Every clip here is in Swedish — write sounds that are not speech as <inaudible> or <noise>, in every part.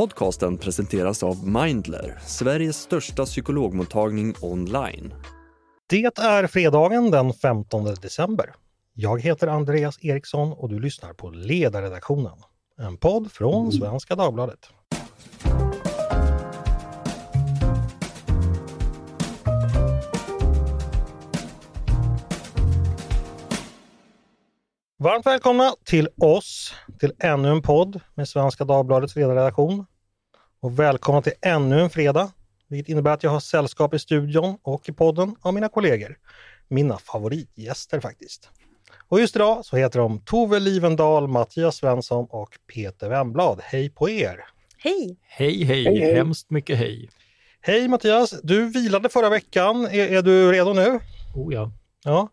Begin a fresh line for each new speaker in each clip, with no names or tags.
Podcasten presenteras av Mindler, Sveriges största psykologmottagning online.
Det är fredagen den 15 december. Jag heter Andreas Eriksson och du lyssnar på Ledarredaktionen, en podd från Svenska Dagbladet. Varmt välkomna till oss, till ännu en podd med Svenska Dagbladets ledarredaktion. Och välkomna till ännu en fredag, vilket innebär att jag har sällskap i studion och i podden av mina kollegor. Mina favoritgäster faktiskt. Och just idag så heter de Tove Livendal, Mattias Svensson och Peter Wemblad. Hej på er!
Hej!
Hej, hej,
Hej, hej.
hemskt mycket hej.
Hej Mattias! Du vilade förra veckan. Är, är du redo nu?
Oh ja.
Ja.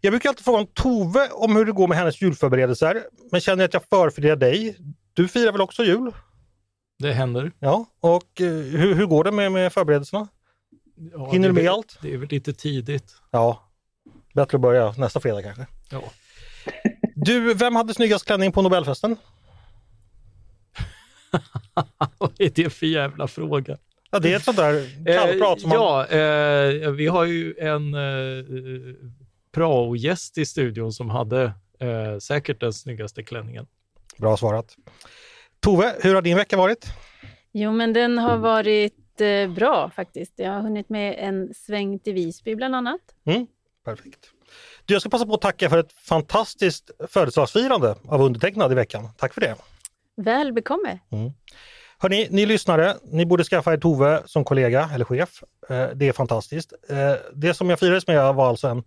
Jag brukar alltid fråga om Tove om hur det går med hennes julförberedelser, men känner att jag förfördelar dig. Du firar väl också jul?
Det händer.
Ja, och eh, hur, hur går det med, med förberedelserna?
Ja,
Hinner du med
väl-
allt?
Det är väl lite tidigt.
Ja, bättre att börja nästa fredag kanske.
Ja.
Du, vem hade snyggast klänning på Nobelfesten? <laughs>
Vad är det för jävla fråga?
Ja, det är ett sånt där kallprat som
Eh,
man...
ja, eh, vi har ju en eh, prao-gäst i studion som hade eh, säkert den snyggaste klänningen.
Bra svarat. Tove, hur har din vecka varit?
Jo, men den har varit eh, bra faktiskt. Jag har hunnit med en sväng till Visby bland annat.
Perfekt. Du, jag ska passa på att tacka för ett fantastiskt födelsedagsfirande av undertecknad i veckan. Tack för det.
Väl bekomme.
Hörni, ni lyssnare, ni borde skaffa er Tove som kollega eller chef. Eh, Det är fantastiskt. Eh, Det som jag firades med var alltså en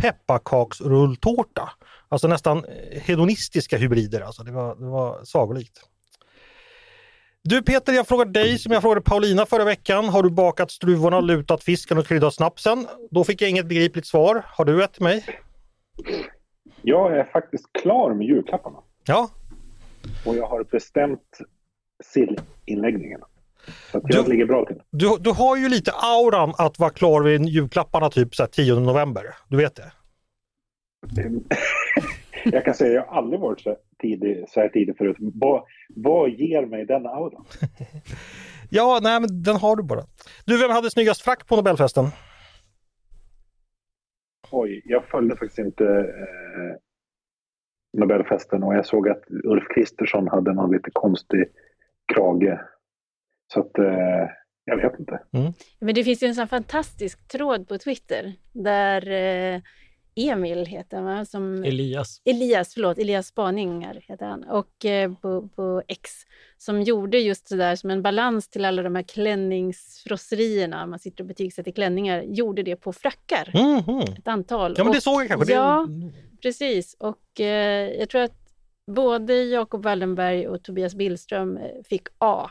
pepparkaksrulltårta. Alltså nästan eh, hedonistiska hybrider. Alltså det, var, det var sagolikt. Du Peter, jag frågar dig som jag frågade Paulina förra veckan. Har du bakat struvorna, lutat fisken och kryddat snapsen? Då fick jag inget begripligt svar. Har du ett till mig?
Jag är faktiskt klar med julklapparna
Ja,
och jag har bestämt sillinläggningen. Så jag
Du-
ligger bra till.
du, du har ju lite auran att vara klar vid julklapparna typ så här 10 november. Du vet det? <laughs>
Jag kan säga att jag aldrig varit så, tidig, så här tidig förut. Vad, vad ger mig den auran? <laughs>
Ja, nej men den har du bara. Du, vem hade snyggast frack på Nobelfesten?
Oj, jag följde faktiskt inte eh, Nobelfesten och jag såg att Ulf Kristersson hade någon lite konstig krage. Så att eh, jag vet inte.
Men det finns ju en sån fantastisk tråd på Twitter där eh, Emil heter han, som
Elias.
Elias, förlåt, Elias Spaningar heter han, och eh, på, på X, som gjorde just sådär som en balans till alla de här klänningsfrosserierna, man sitter och betygsätter klänningar, gjorde det på frackar.
Mhm.
Ett antal.
Ja, men det
Och-
såg jag kanske.
Ja,
Det,
precis. Och eh, jag tror att både Jakob Wallenberg och Tobias Billström eh, fick A.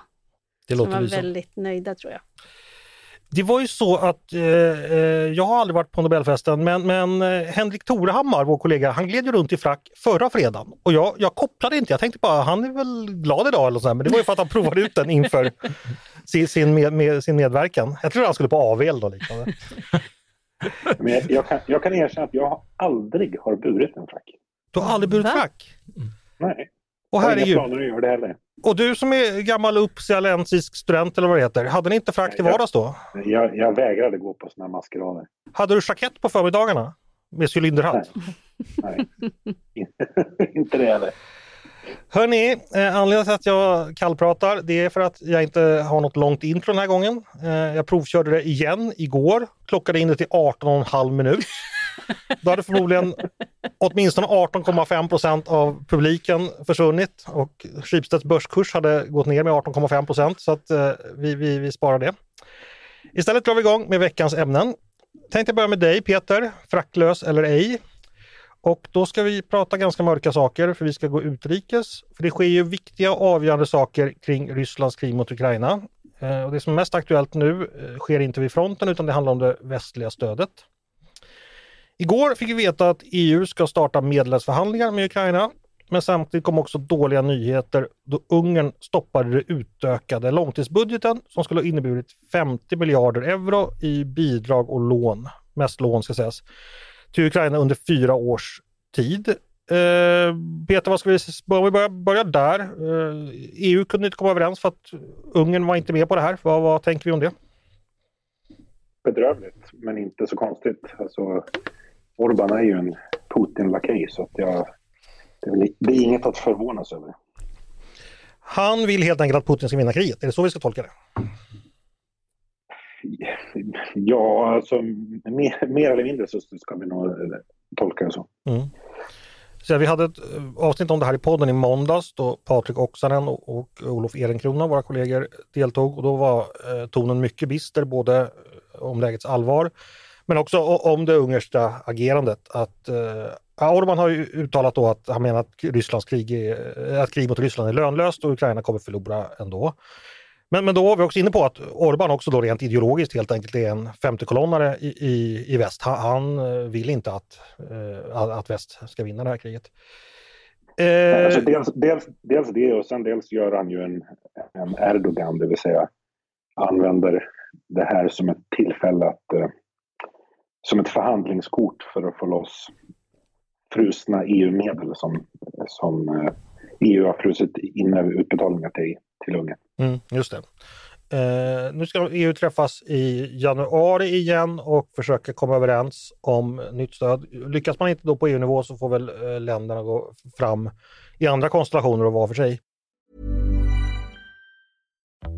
det
Som
låter
var
lysande.
väldigt nöjda tror jag.
Det var ju så att eh, eh, jag har aldrig varit på Nobelfesten, men, men eh, Henrik Torehammar, vår kollega, han gled ju runt i frack förra fredagen. Och jag, jag kopplade inte, jag tänkte bara han är väl glad idag eller så här, men det var ju för att han provade ut den inför <laughs> sin, sin, med, med, sin medverkan. Jag tror han skulle på AV eller liknande.
Men jag, jag, kan, jag kan erkänna att jag aldrig har burit en frack.
Du har aldrig burit
Va?
frack?
Nej,
Och
jag har inga planer att göra det heller.
Och du som är gammal uppsialensisk student eller vad det heter, hade ni inte frack till
Nej, jag-
vardags då?
Jag, jag vägrade gå på här maskerader.
Hade du jackett på förmiddagarna? Med cylinderhatt?
Nej, <laughs> inte det heller.
Hörni, eh, anledningen till att jag kallpratar det är för att jag inte har något långt intro den här gången. Eh, jag provkörde det igen igår, klockade in det till 18,5 minut. Då hade förmodligen åtminstone 18,5 procent av publiken försvunnit och Schibsteds börskurs hade gått ner med 18,5 procent så att eh, vi, vi, vi sparar det. Istället drar vi igång med veckans ämnen. Tänkte börja med dig Peter, fracklös eller ej. Och då ska vi prata ganska mörka saker för vi ska gå utrikes. För det sker ju viktiga och avgörande saker kring Rysslands krig mot Ukraina. Eh, och det som är mest aktuellt nu eh, sker inte vid fronten utan det handlar om det västliga stödet. Igår fick vi veta att EU ska starta medlemsförhandlingar med Ukraina. Men samtidigt kom också dåliga nyheter då Ungern stoppade det utökade långtidsbudgeten som skulle ha inneburit 50 miljarder euro i bidrag och lån, mest lån ska sägas, till Ukraina under fyra års tid. Eh, Peter, vad ska vi, bör vi börja, börja där? Eh, EU kunde inte komma överens för att Ungern var inte med på det här. Vad, vad tänker vi om det?
Bedrövligt, men inte så konstigt. Alltså, Orban är ju en Putin-lakej så att jag, det, är, det är inget att förvånas över.
Han vill helt enkelt att Putin ska vinna kriget. Är det så vi ska tolka det?
Ja, alltså mer, mer eller mindre så ska vi nog tolka det så. Mm.
Så vi hade ett eh, avsnitt om det här i podden i måndags då Patrik Oksanen och, Olof Ehrenkrona, våra kollegor, deltog och då var eh, tonen mycket bister både eh, om lägets allvar men också om det ungerska agerandet. Att, eh, Orban har ju uttalat då att han menar att Rysslands krig, är, eh, att krig mot Ryssland är lönlöst och Ukraina kommer förlora ändå. Men, men då var vi också inne på att Orban också då rent ideologiskt helt enkelt är en femtekolonnare i, i, i väst. Han, han, vill inte att, eh, att väst ska vinna det här kriget.
Eh... alltså dels, dels, dels det och sen dels gör han ju en, en Erdogan, det vill säga använder det här som ett tillfälle att eh, som ett förhandlingskort för att få loss frusna EU-medel som, som eh, EU har frusit inne utbetalningar till, till Ungern.
Mm, just det. Eh, nu ska EU träffas i januari igen och försöka komma överens om nytt stöd. Lyckas man inte då på EU-nivå så får väl eh, länderna gå fram i andra konstellationer och var för sig.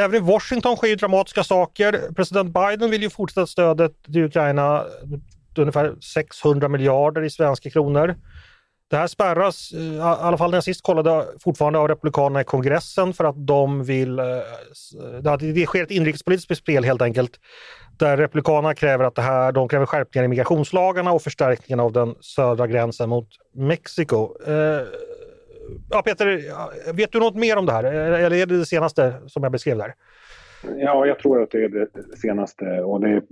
Även i Washington sker dramatiska saker. President Biden vill ju fortsätta stödet till Ukraina, ungefär 600 miljarder i svenska kronor. Det här spärras, eh, i alla fall när jag sist kollade, fortfarande av Republikanerna i kongressen för att de vill... Eh, eh, det sker ett inrikespolitiskt spel helt enkelt där Republikanerna kräver att det här, de kräver skärpningar i migrationslagarna och förstärkningen av den södra gränsen mot Mexiko. Ja, Peter, vet du något mer om det här? Eller är det det senaste som jag beskrev där?
Ja, jag tror att det är det senaste och det,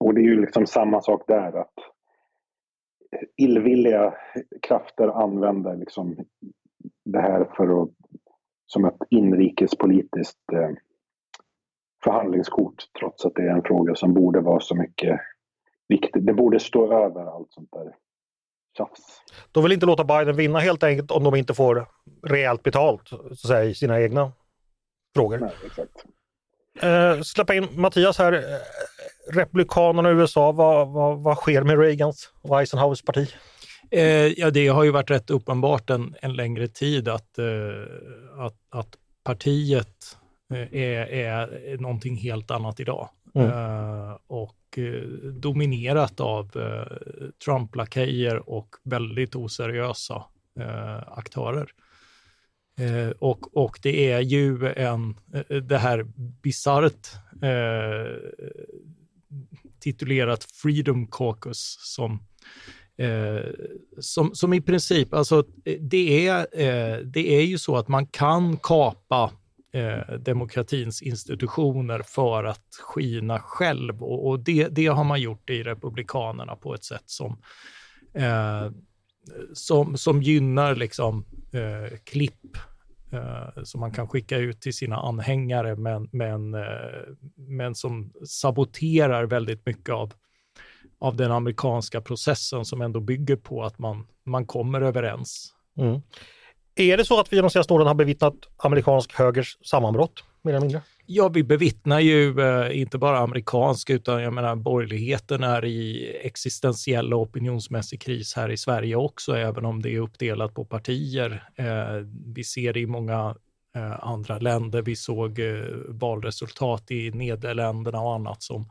och det är ju liksom samma sak där att illvilliga krafter använder liksom det här för att, som ett inrikespolitiskt eh, förhandlingskort trots att det är en fråga som borde vara så mycket viktig. Det borde stå över allt sånt där tjafs.
De vill inte låta Biden vinna helt enkelt om de inte får rejält betalt så att säga, i sina egna frågor.
Nej, exakt.
Eh, släppa in Mattias här. Eh, Republikanerna i USA, vad, vad, vad sker med Reagans och Eisenhowers parti?
Eh, ja, det har ju varit rätt uppenbart en, en längre tid att, eh, att, att partiet eh, är, är någonting helt annat idag. Mm. Uh, och eh, dominerat av eh, Trump-lakejer och väldigt oseriösa eh, aktörer. och, och det är ju en, det här bisarrt titulerat Freedom Caucus som som, som i princip, alltså det är, det är ju så att man kan kapa eh, demokratins institutioner för att skina själv. Och, och det, det, har man gjort i Republikanerna på ett sätt som, eh, som, som gynnar liksom, eh, klipp eh, som man kan skicka ut till sina anhängare, men, men, eh, men som saboterar väldigt mycket av av den amerikanska processen som ändå bygger på att man, man kommer överens. Mm.
Är det så att vi de senaste åren har bevittnat amerikansk högers sammanbrott, mer eller mindre?
Ja, vi bevittnar ju eh, inte bara amerikansk, utan jag menar borgerligheten är i existentiell och opinionsmässig kris här i Sverige också, även om det är uppdelat på partier. Eh, vi ser det i många eh, andra länder. Vi såg eh, valresultat i Nederländerna och annat som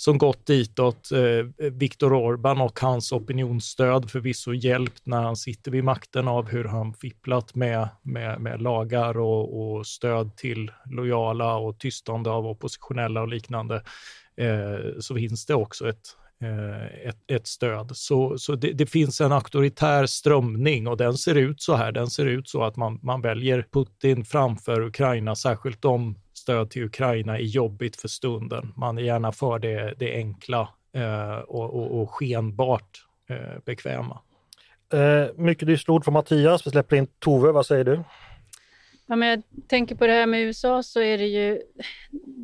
som gått ditåt. Eh, Viktor Orban och hans opinionsstöd förvisso hjälpt när han sitter vid makten av hur han fipplat med, med, med lagar och, och, stöd till lojala och tystande av oppositionella och liknande. Eh, så finns det också ett, eh, ett, ett, stöd. Så, så det, det, finns en auktoritär strömning och den ser ut så här. Den ser ut så att man, man väljer Putin framför Ukraina, särskilt om stöd till Ukraina är jobbigt för stunden. Man är gärna för det, det enkla eh, och, och, och, skenbart eh, bekväma.
Eh, mycket dystra ord från Mattias. Vi släpper in Tove. Vad säger du?
Ja, men jag tänker på det här med USA så är det ju...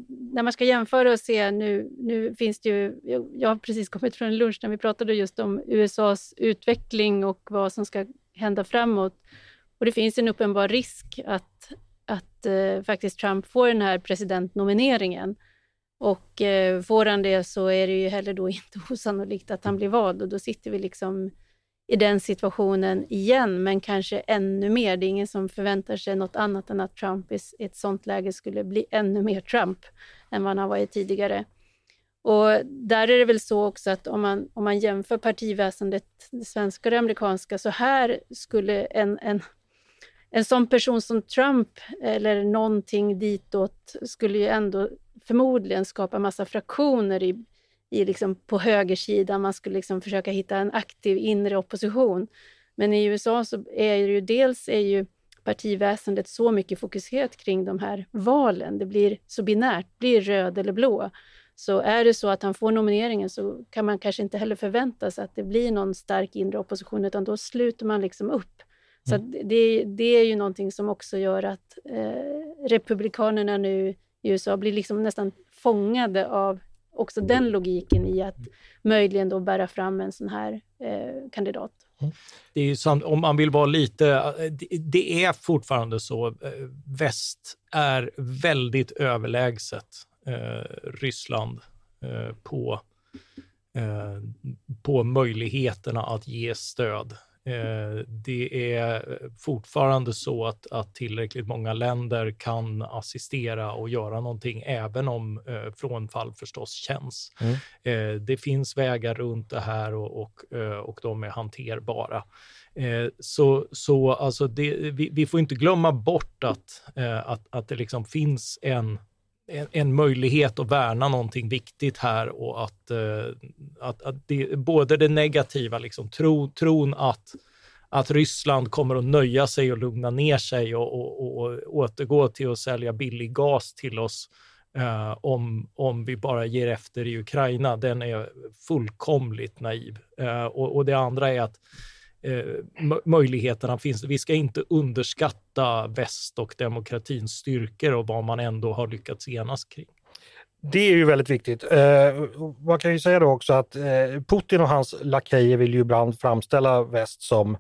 När man ska jämföra och se nu, nu finns det ju... Jag har precis kommit från en lunch när vi pratade just om USAs utveckling och vad som ska hända framåt. Och det finns en uppenbar risk att, att eh, faktiskt Trump får den här presidentnomineringen. Och eh, får han det så är det ju heller då <laughs> inte osannolikt att han blir vald och då sitter vi liksom i den situationen igen, men kanske ännu mer. Det är ingen som förväntar sig något annat än att Trump i ett sånt läge skulle bli ännu mer Trump än vad han har varit tidigare. Och där är det väl så också att om man, om man jämför partiväsendet, det svenska och det amerikanska, så här skulle en, en, en sån person som Trump eller någonting ditåt skulle ju ändå förmodligen skapa massa fraktioner i, i liksom på högersidan. Man skulle liksom försöka hitta en aktiv inre opposition. Men i USA så är det ju dels är ju partiväsendet så mycket fokuserat kring de här valen. Det blir så binärt, blir röd eller blå. Så är det så att han får nomineringen så kan man kanske inte heller förvänta sig att det blir någon stark inre opposition, utan då sluter man liksom upp. Så mm. det, det, är ju någonting som också gör att eh, Republikanerna nu i USA blir liksom nästan fångade av också den logiken i att möjligen då bära fram en sån här eh, kandidat. Mm.
Det är samt, om man vill vara lite, eh, det, det är fortfarande så, eh, väst är väldigt överlägset eh, Ryssland eh, på, eh, på möjligheterna att ge stöd Eh, det är fortfarande så att, att tillräckligt många länder kan assistera och göra någonting, även om eh, frånfall förstås känns. Mm. Eh, det finns vägar runt det här och, och, eh, och de är hanterbara. Eh, så så alltså det, vi, vi, får inte glömma bort att, att, att det liksom finns en en, en, möjlighet att värna någonting viktigt här och att, eh, att, att det, både det negativa, liksom, tro, tron att, att Ryssland kommer att nöja sig och lugna ner sig och, och, och återgå till att sälja billig gas till oss eh, om, om vi bara ger efter i Ukraina, den är fullkomligt naiv. Eh, och, och det andra är att Eh, möjligheterna finns. Vi ska inte underskatta väst och demokratins styrkor och vad man ändå har lyckats enas kring.
Det är ju väldigt viktigt. Eh, man kan ju säga då också att eh, Putin och hans lakejer vill ju ibland framställa väst som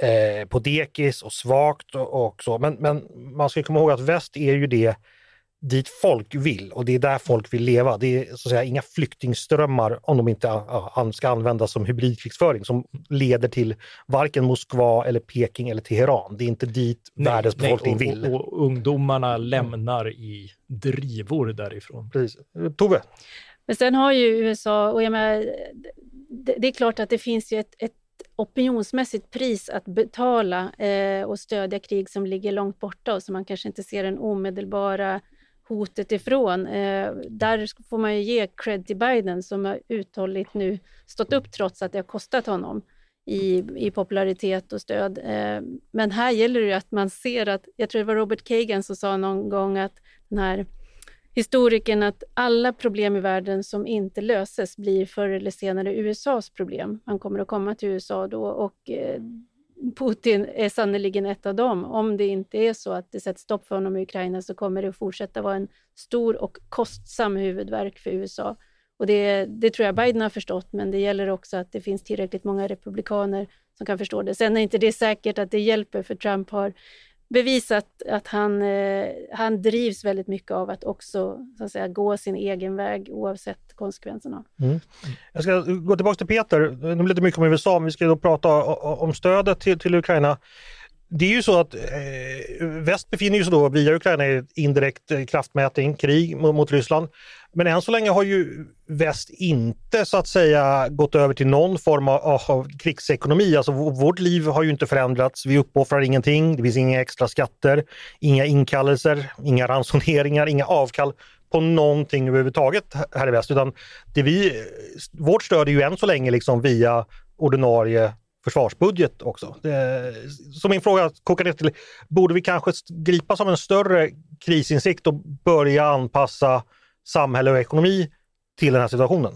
eh, på dekis och svagt och, och så. Men, men man ska komma ihåg att väst är ju det dit folk vill och det är där folk vill leva. Det är så att säga inga flyktingströmmar om de inte ja, ska användas som hybridkrigsföring som leder till varken Moskva eller Peking eller Teheran. Det är inte dit nej, världens befolkning nej, och, vill.
Och, och, ungdomarna lämnar i drivor därifrån.
Precis. Tove?
Men sen har ju USA, och jag menar, det, det är klart att det finns ju ett, ett opinionsmässigt pris att betala eh, och stödja krig som ligger långt borta och som man kanske inte ser den omedelbara hotet ifrån. Eh, där får man ju ge cred till Biden som har uthålligt nu stått upp trots att det har kostat honom i, i popularitet och stöd. Eh, men här gäller det ju att man ser att, jag tror det var Robert Kagan som sa någon gång att den här historikern att alla problem i världen som inte löses blir förr eller senare USAs problem. Man kommer att komma till USA då och eh, Putin är sannoliken ett av dem. Om det inte är så att det sätts stopp för honom i Ukraina så kommer det att fortsätta vara en stor och kostsam huvudvärk för USA. Och det, det tror jag Biden har förstått, men det gäller också att det finns tillräckligt många republikaner som kan förstå det. Sen är inte det säkert att det hjälper, för Trump har bevisat att han, eh, han drivs väldigt mycket av att också så att säga, gå sin egen väg oavsett konsekvenserna. Mm.
Jag ska gå tillbaka till Peter. Nu blir det mycket om USA, men vi ska då prata om stödet till, till Ukraina. Det är ju så att eh, väst befinner sig då via Ukraina i indirekt eh, kraftmätning, krig mot, mot Ryssland. Men än så länge har ju väst inte så att säga gått över till någon form av, av krigsekonomi. Alltså vårt liv har ju inte förändrats. Vi uppoffrar ingenting. Det finns inga extra skatter, inga inkallelser, inga ransoneringar, inga avkall på någonting överhuvudtaget här i väst. Utan det vi, vårt stöd är ju än så länge liksom via ordinarie försvarsbudget också. Så min fråga kokar ner till, borde vi kanske gripas av en större krisinsikt och börja anpassa samhälle och ekonomi till den här situationen?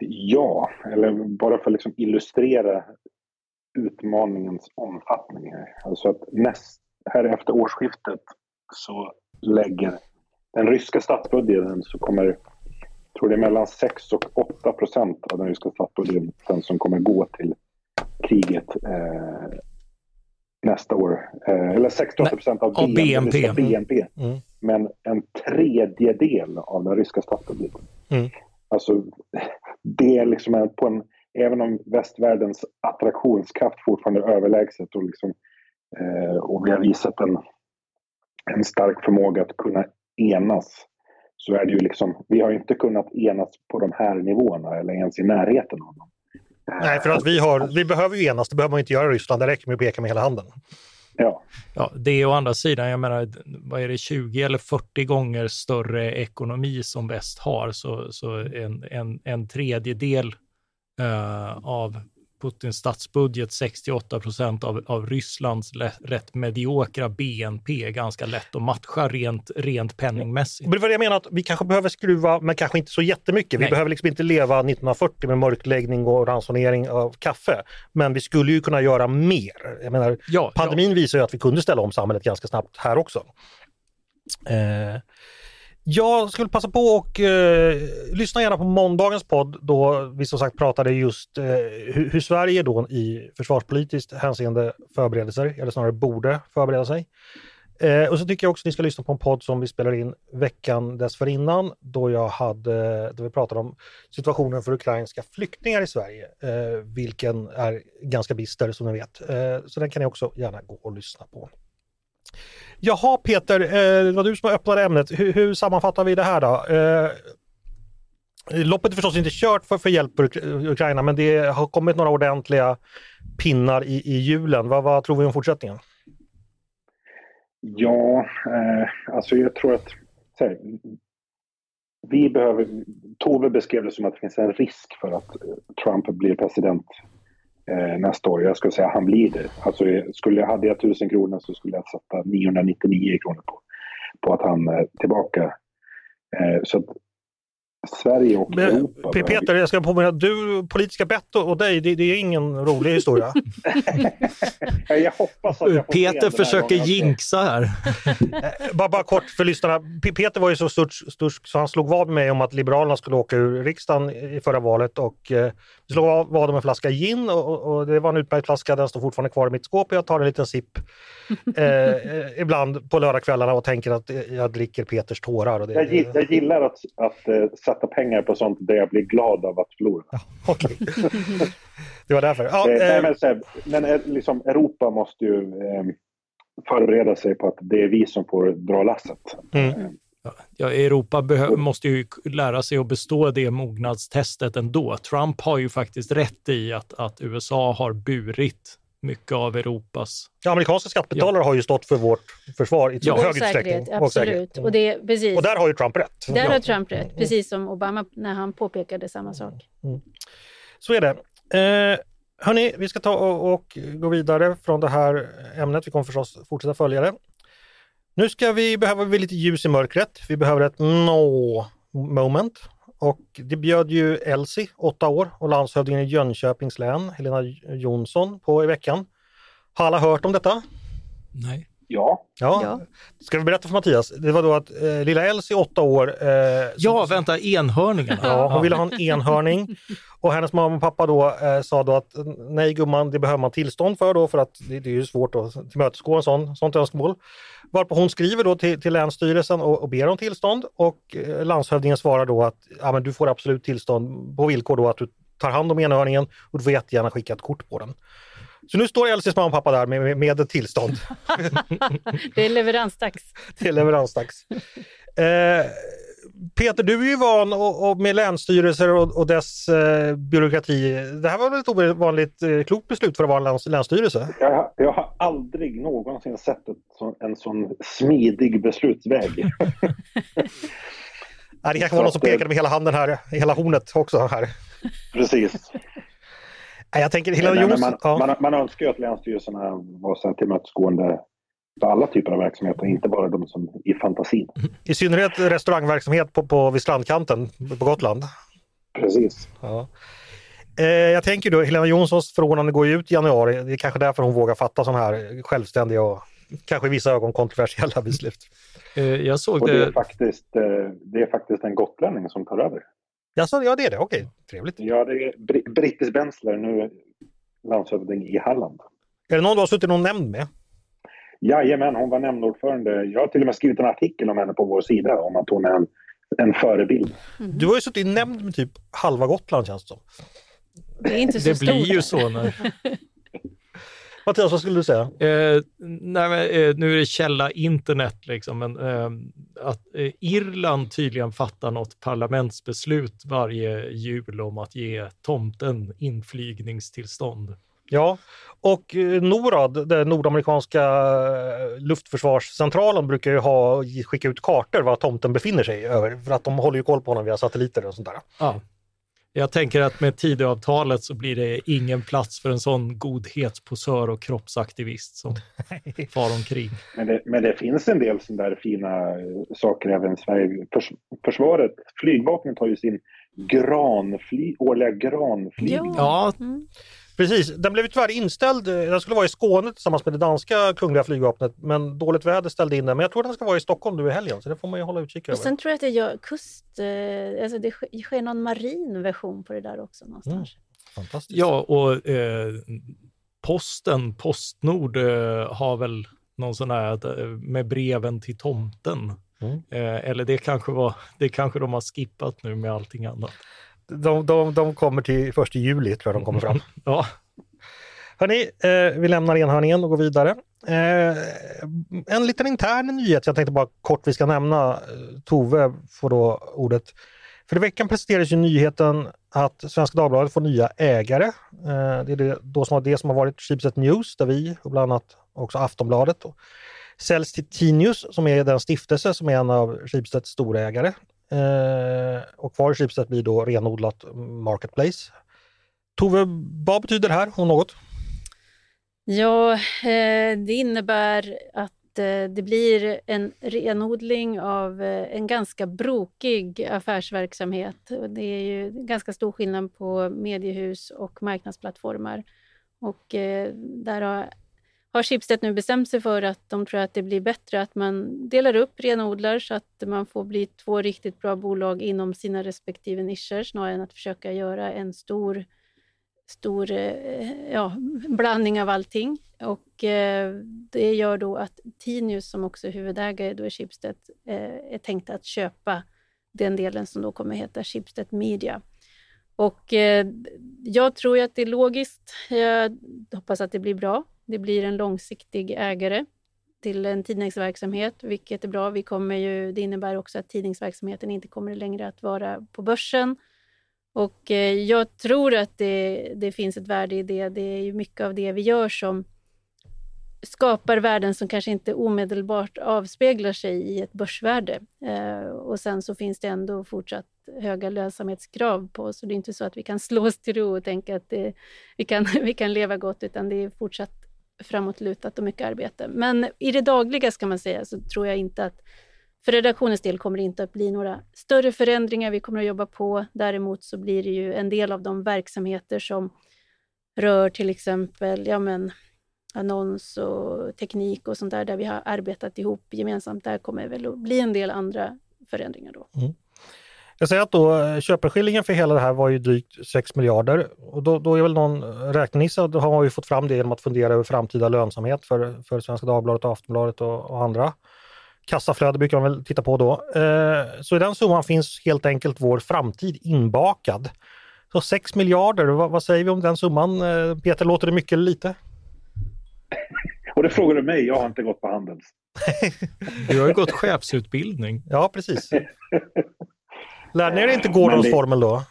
Ja, eller bara för att liksom illustrera utmaningens omfattning. Här. Alltså att näst, här efter årsskiftet så lägger den ryska statsbudgeten så kommer, jag tror det är mellan 6 och 8 procent av den ryska statsbudgeten som kommer gå till kriget eh, nästa år. Eh, eller 68 procent av,
av BNP.
BNP. Mm. Men en tredjedel av den ryska statsbudgeten. Mm. Alltså, det är liksom på en, även om västvärldens attraktionskraft fortfarande är överlägset och, liksom, eh, och vi har visat en, en stark förmåga att kunna enas så är det ju liksom, vi har inte kunnat enas på de här nivåerna eller ens i närheten av dem.
Nej, för att vi, har, vi behöver ju enas, det behöver man inte göra i Ryssland, det räcker med att peka med hela handen.
Ja.
ja. Det är å andra sidan, jag menar, vad är det, 20 eller 40 gånger större ekonomi som väst har, så, så en, en, en tredjedel uh, av Putins statsbudget 68 procent av, av Rysslands rätt mediokra BNP ganska lätt att matcha rent, rent penningmässigt.
Det var det jag menar, att vi kanske behöver skruva, men kanske inte så jättemycket. Nej. Vi behöver liksom inte leva 1940 med mörkläggning och ransonering av kaffe. Men vi skulle ju kunna göra mer. Jag menar, ja, pandemin ja. visar ju att vi kunde ställa om samhället ganska snabbt här också. Eh, jag skulle passa på och eh, lyssna gärna på måndagens podd då vi som sagt pratade just eh, hur, hur, Sverige då i försvarspolitiskt hänseende förbereder sig, eller snarare borde förbereda sig. Eh, och så tycker jag också att ni ska lyssna på en podd som vi spelade in veckan dessförinnan då jag hade, då vi pratade om situationen för ukrainska flyktingar i Sverige, eh, vilken är ganska bister som ni vet. Eh, så den kan ni också gärna gå och lyssna på. Jaha Peter, eh, det var du som öppnade ämnet. Hur, hur sammanfattar vi det här då? Eh, loppet är förstås inte kört för, för hjälp för Ukraina men det har kommit några ordentliga pinnar i, i hjulen. Vad, vad tror vi om fortsättningen?
Ja, eh, alltså jag tror att här, vi behöver, Tove beskrev det som att det finns en risk för att Trump blir president eh, nästa år. Jag skulle säga han blir det. Alltså, skulle jag, hade jag 1000 kronor så skulle jag sätta 999 kronor på, på att han är tillbaka. Eh, så att Sverige och Men, Europa.
Peter, jag ska påminna, du, politiska bett och dig, det, det, är ingen rolig historia. <laughs>
jag hoppas att jag
får Peter försöker jinxa här.
Eh, bara, bara kort för lyssnarna. Peter var ju så störst så han slog vad med mig om att Liberalerna skulle åka ur riksdagen i förra valet och eh, slog vad om en flaska gin och, och, det var en utmärkt flaska, den står fortfarande kvar i mitt skåp och jag tar en liten sipp eh, <laughs> eh ibland på lördagskvällarna och tänker att jag dricker Peters tårar. Och det,
jag, jag gillar att, att uh, sätta pengar på sånt där jag blir glad av att förlora. Ja,
okay. det var därför. Ja,
eh, nej, men, men eh, liksom, Europa måste ju eh, förbereda sig på att det är vi som får dra lasset. Mm.
Ja, Europa måste ju lära sig att bestå det mognadstestet ändå. Trump har ju faktiskt rätt i att, att USA har burit mycket av Europas...
Ja, amerikanska skattebetalare ja. har ju stått för vårt försvar i ja. hög utsträckning.
Absolut. Och, det, precis.
och där har ju Trump rätt.
Där har Trump rätt, precis som Obama när han påpekade samma sak. Mm.
Så är det. Eh, hörni, vi ska ta och, och, gå vidare från det här ämnet. Vi kommer förstås fortsätta följa det. Nu ska vi behöva vi lite ljus i mörkret. Vi behöver ett no moment. Och det bjöd ju Elsie, åtta år, och landshövdingen i Jönköpings län, Helena Jonsson, på i veckan. Har alla hört om detta?
Nej.
Ja.
ja. Ska vi berätta för Mattias? Det var då att eh, lilla Elsie, åtta år... Eh,
ja, som, vänta, enhörningen.
Ja, hon ville ha en enhörning. Och hennes mamma och pappa då eh, sa då att nej gumman, det behöver man tillstånd för då för att det, det är ju svårt att tillmötesgå en sån, sånt önskemål. Varpå hon skriver då till, till Länsstyrelsen och, och ber om tillstånd och eh, landshövdingen svarar då att ja, men du får absolut tillstånd på villkor då att du tar hand om enhörningen och du får jättegärna skicka ett kort på den. Så nu står Elsies mamma och pappa där med, med, med ett tillstånd. <laughs>
det är leveransdags. <laughs>
det är leveransdags. Eh, Peter, du är ju van och, och med länsstyrelser och, och dess eh, byråkrati. Det här var väl ett ovanligt eh, klokt beslut för att vara en läns, länsstyrelse?
Jag, har- jag har aldrig någonsin sett ett, så, en sån smidig beslutsväg. <laughs>
Nej, det kanske var någon som pekade med hela handen här, hela hornet också här.
Precis.
Nej, jag tänker
men
Jonsson.
man,
ja.
man, man önskar ju att länsstyrelserna var tillmötesgående för alla typer av verksamheter, inte bara de som i fantasin.
I synnerhet restaurangverksamhet på, på, vid strandkanten på Gotland.
Precis.
Ja. Eh, jag tänker då, Helena Jonssons förordnande går ju ut i januari. Det är kanske därför hon vågar fatta sådana här självständiga och kanske i vissa ögon kontroversiella beslut.
Eh, Jag såg
Och det är
det,
faktiskt, eh, det är faktiskt en gotlänning som tar över.
Jaså, ja det är det, okej, trevligt.
Ja, det är Br- Brittis Bensler, nu landshövding i Halland.
Är det någon du har suttit någon nämnd med?
Jajamän, hon var nämndordförande. Jag har till och med skrivit en artikel om henne på vår sida om att hon är en, en förebild.
Du har ju suttit i nämnd med typ halva Gotland känns det som.
Det är inte så
det blir ju så när... <laughs>
Mattias, vad skulle du säga?
Eh, nej, men, eh, nu är det källa internet, liksom, men eh, att eh, Irland tydligen fattar något parlamentsbeslut varje jul om att ge tomten inflygningstillstånd.
Ja, och eh, NORAD, den nordamerikanska eh, luftförsvarscentralen, brukar ju ha, skicka ut kartor var tomten befinner sig över, för att de håller ju koll på honom via satelliter och sånt där.
Ja. Jag tänker att med Tidöavtalet så blir det ingen plats för en sån godhetsposör och kroppsaktivist som far omkring.
Men det, men det finns en del sådana där fina eh, saker även i Sverige. Förs, försvaret, flygvapnet har ju sin granfly, årliga granflygning.
Ja,
Mm.
Precis, den blev tyvärr inställd. eh, Den skulle vara i Skåne tillsammans med det danska kungliga flygvapnet, men dåligt väder ställde in den. Men jag tror den ska vara i Stockholm nu i helgen, så det får man ju hålla utkik
Och
över.
sen tror jag att det gör kust... Eh, alltså det sker- någon marin version på det där också någonstans.
Fantastiskt.
ja och eh, posten, Postnord, eh, har väl någon sån här eh, med breven till tomten.
Mm.
Eh, eller det kanske, var, det kanske de har skippat nu med allting annat.
De, de, de kommer till först i juli, tror jag de kommer fram. <laughs>
Ja,
Hörni, eh, vi lämnar enhörningen och går vidare. Eh, en liten intern nyhet jag tänkte bara kort vi ska nämna. Tove får då ordet. För i veckan presenterades ju nyheten att Svenska Dagbladet får nya ägare. Eh, det är det, då som, det som har varit Schibsted News, där vi och bland annat också Aftonbladet då, säljs till Tinius som är den stiftelse som är en av Schibsteds storägare. Eh, och kvar i Schibsted blir då renodlat Marketplace. Tove, vad betyder det här om något?
Ja, eh, det innebär att eh, det blir en renodling av eh, en ganska brokig affärsverksamhet. Och Det är ju ganska stor skillnad på mediehus och marknadsplattformar. Och eh, där har, har Schibsted nu bestämt sig för att de tror att det blir bättre att man delar upp, renodlar så att man får bli två riktigt bra bolag inom sina respektive nischer snarare än att försöka göra en stor stor eh, ja, blandning av allting. Och eh, det gör då att Tinius, som också är huvudägare då i Schibsted, eh, är tänkt att köpa den delen som då kommer heta Schibsted Media. Och eh, jag tror ju att det är logiskt. Jag hoppas att det blir bra. Det blir en långsiktig ägare till en tidningsverksamhet, vilket är bra. Vi kommer ju, det innebär också att tidningsverksamheten inte kommer längre att vara på börsen. Och eh, jag tror att det, det finns ett värde i det. Det är ju mycket av det vi gör som skapar värden som kanske inte omedelbart avspeglar sig i ett börsvärde. Eh, och sen så finns det ändå fortsatt höga lönsamhetskrav på oss. Så det är inte så att vi kan slå oss till ro och tänka att det, vi, kan, <laughs> vi kan leva gott, utan det är fortsatt framåtlutat och mycket arbete. Men i det dagliga ska man säga så tror jag inte att för redaktionens del kommer det inte att bli några större förändringar vi kommer att jobba på. Däremot så blir det ju en del av de verksamheter som rör till exempel ja men, annons och teknik och sånt där, där vi har arbetat ihop gemensamt. Där kommer det väl att bli en del andra förändringar då. Mm.
Jag säger att då eh, köpeskillingen för hela det här var ju drygt 6 miljarder och då, då är väl någon räknenisse, då har man ju fått fram det genom att fundera över framtida lönsamhet för, för Svenska Dagbladet, och Aftonbladet och, och andra. Kassaflöde brukar man väl titta på då. Eh, så i den summan finns helt enkelt vår framtid inbakad. Så 6 miljarder, vad, vad säger vi om den summan? Eh, Peter, låter det mycket eller lite?
Och det frågar du mig, jag har inte gått på Handels. <laughs>
du har ju gått chefsutbildning.
Ja, precis. <laughs> Lärde ni er inte Gordons formel då?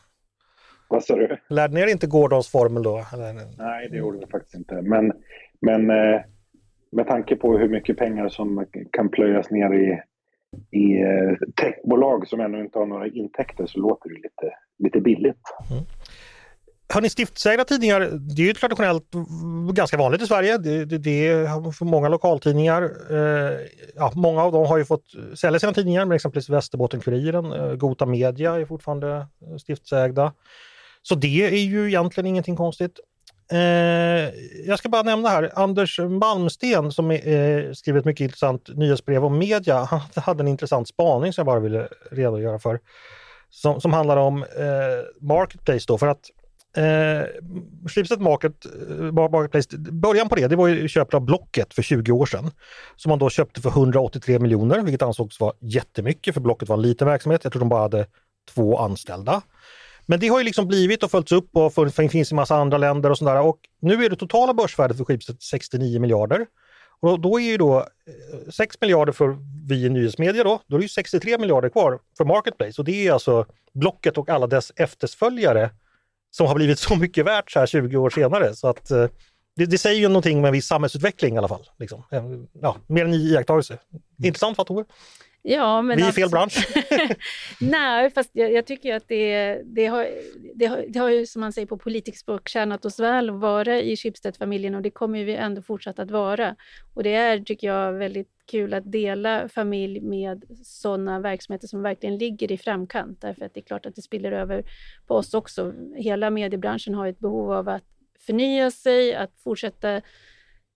Vad sa du?
Lärde ni er inte Gordons formel då?
Nej, det gjorde vi faktiskt inte. Men, men eh, med tanke på hur mycket pengar som kan plöjas ner i, i eh, techbolag som ännu inte har några intäkter så låter det lite, lite billigt.
Har Hörni, stiftsägda tidningar? Det är ju traditionellt ganska vanligt i Sverige. Det, det, det är för många lokaltidningar. Eh, ja, många av dem har ju fått sälja sina tidningar, men exempelvis Västerbotten-Kuriren, eh, Gota Media är fortfarande eh, stiftsägda. Så det är ju egentligen ingenting konstigt. Eh, jag ska bara nämna här, Anders Malmsten som eh, skriver ett mycket intressant nyhetsbrev om media, han hade en intressant spaning som jag bara ville redogöra för. Som, som handlar om eh, Marketplace då, för att Eh, Schibsted Market, eh, Marketplace, början på det, det var ju köpet av Blocket för 20 år sedan. Som man då köpte för 183 miljoner, vilket ansågs vara jättemycket för Blocket var en liten verksamhet. Jag tror de bara hade två anställda. Men det har ju liksom blivit och följts upp och finns i massa andra länder och sådär. Och nu är det totala börsvärdet för Schibsted 69 miljarder. Och då, är ju då eh, 6 miljarder för vi i nyhetsmedia då, då är det ju 63 miljarder kvar för Marketplace. Och det är alltså Blocket och alla dess efterföljare som har blivit så mycket värt så här 20 år senare. Så att eh, det, det säger ju någonting med en viss samhällsutveckling i alla fall. Liksom. Eh, Ja, mer än iakttagelse. Intressant va Tove?
Ja, men
Vi är i
alltså-
fel bransch. <laughs>
Nej, fast jag, jag tycker att det, det, har, det, har, det har ju som man säger på politikspråk tjänat oss väl att vara i Schibsted-familjen och det kommer vi ändå fortsatt att vara. Och det är, tycker jag, väldigt kul att dela familj med sådana verksamheter som verkligen ligger i framkant. Därför att det är klart att det spiller över på oss också. Hela mediebranschen har ett behov av att förnya sig, att fortsätta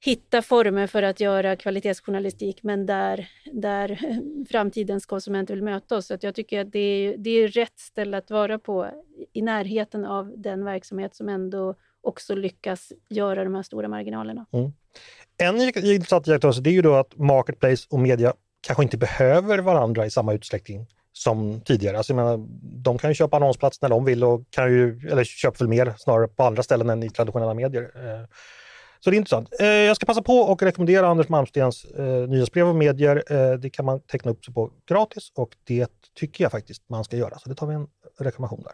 hitta former för att göra kvalitetsjournalistik, men där, där <laughs> framtidens konsumenter vill möta oss. Så att jag tycker att det är, det är rätt ställe att vara på, i närheten av den verksamhet som ändå också lyckas göra de här stora marginalerna. Mm.
En intressant iakttagelse det är ju då att Marketplace och media kanske inte behöver varandra i samma utsträckning som tidigare. Alltså, jag menar, de kan ju köpa annonsplats när de vill och kan ju, eller köper väl mer snarare på andra ställen än i traditionella medier. Eh, så det är intressant. Eh, Jag ska passa på och rekommendera Anders Malmstens eh, nyhetsbrev och medier. Eh, Det kan man teckna upp sig på gratis och det tycker jag faktiskt man ska göra. Så det tar vi en rekommendation där.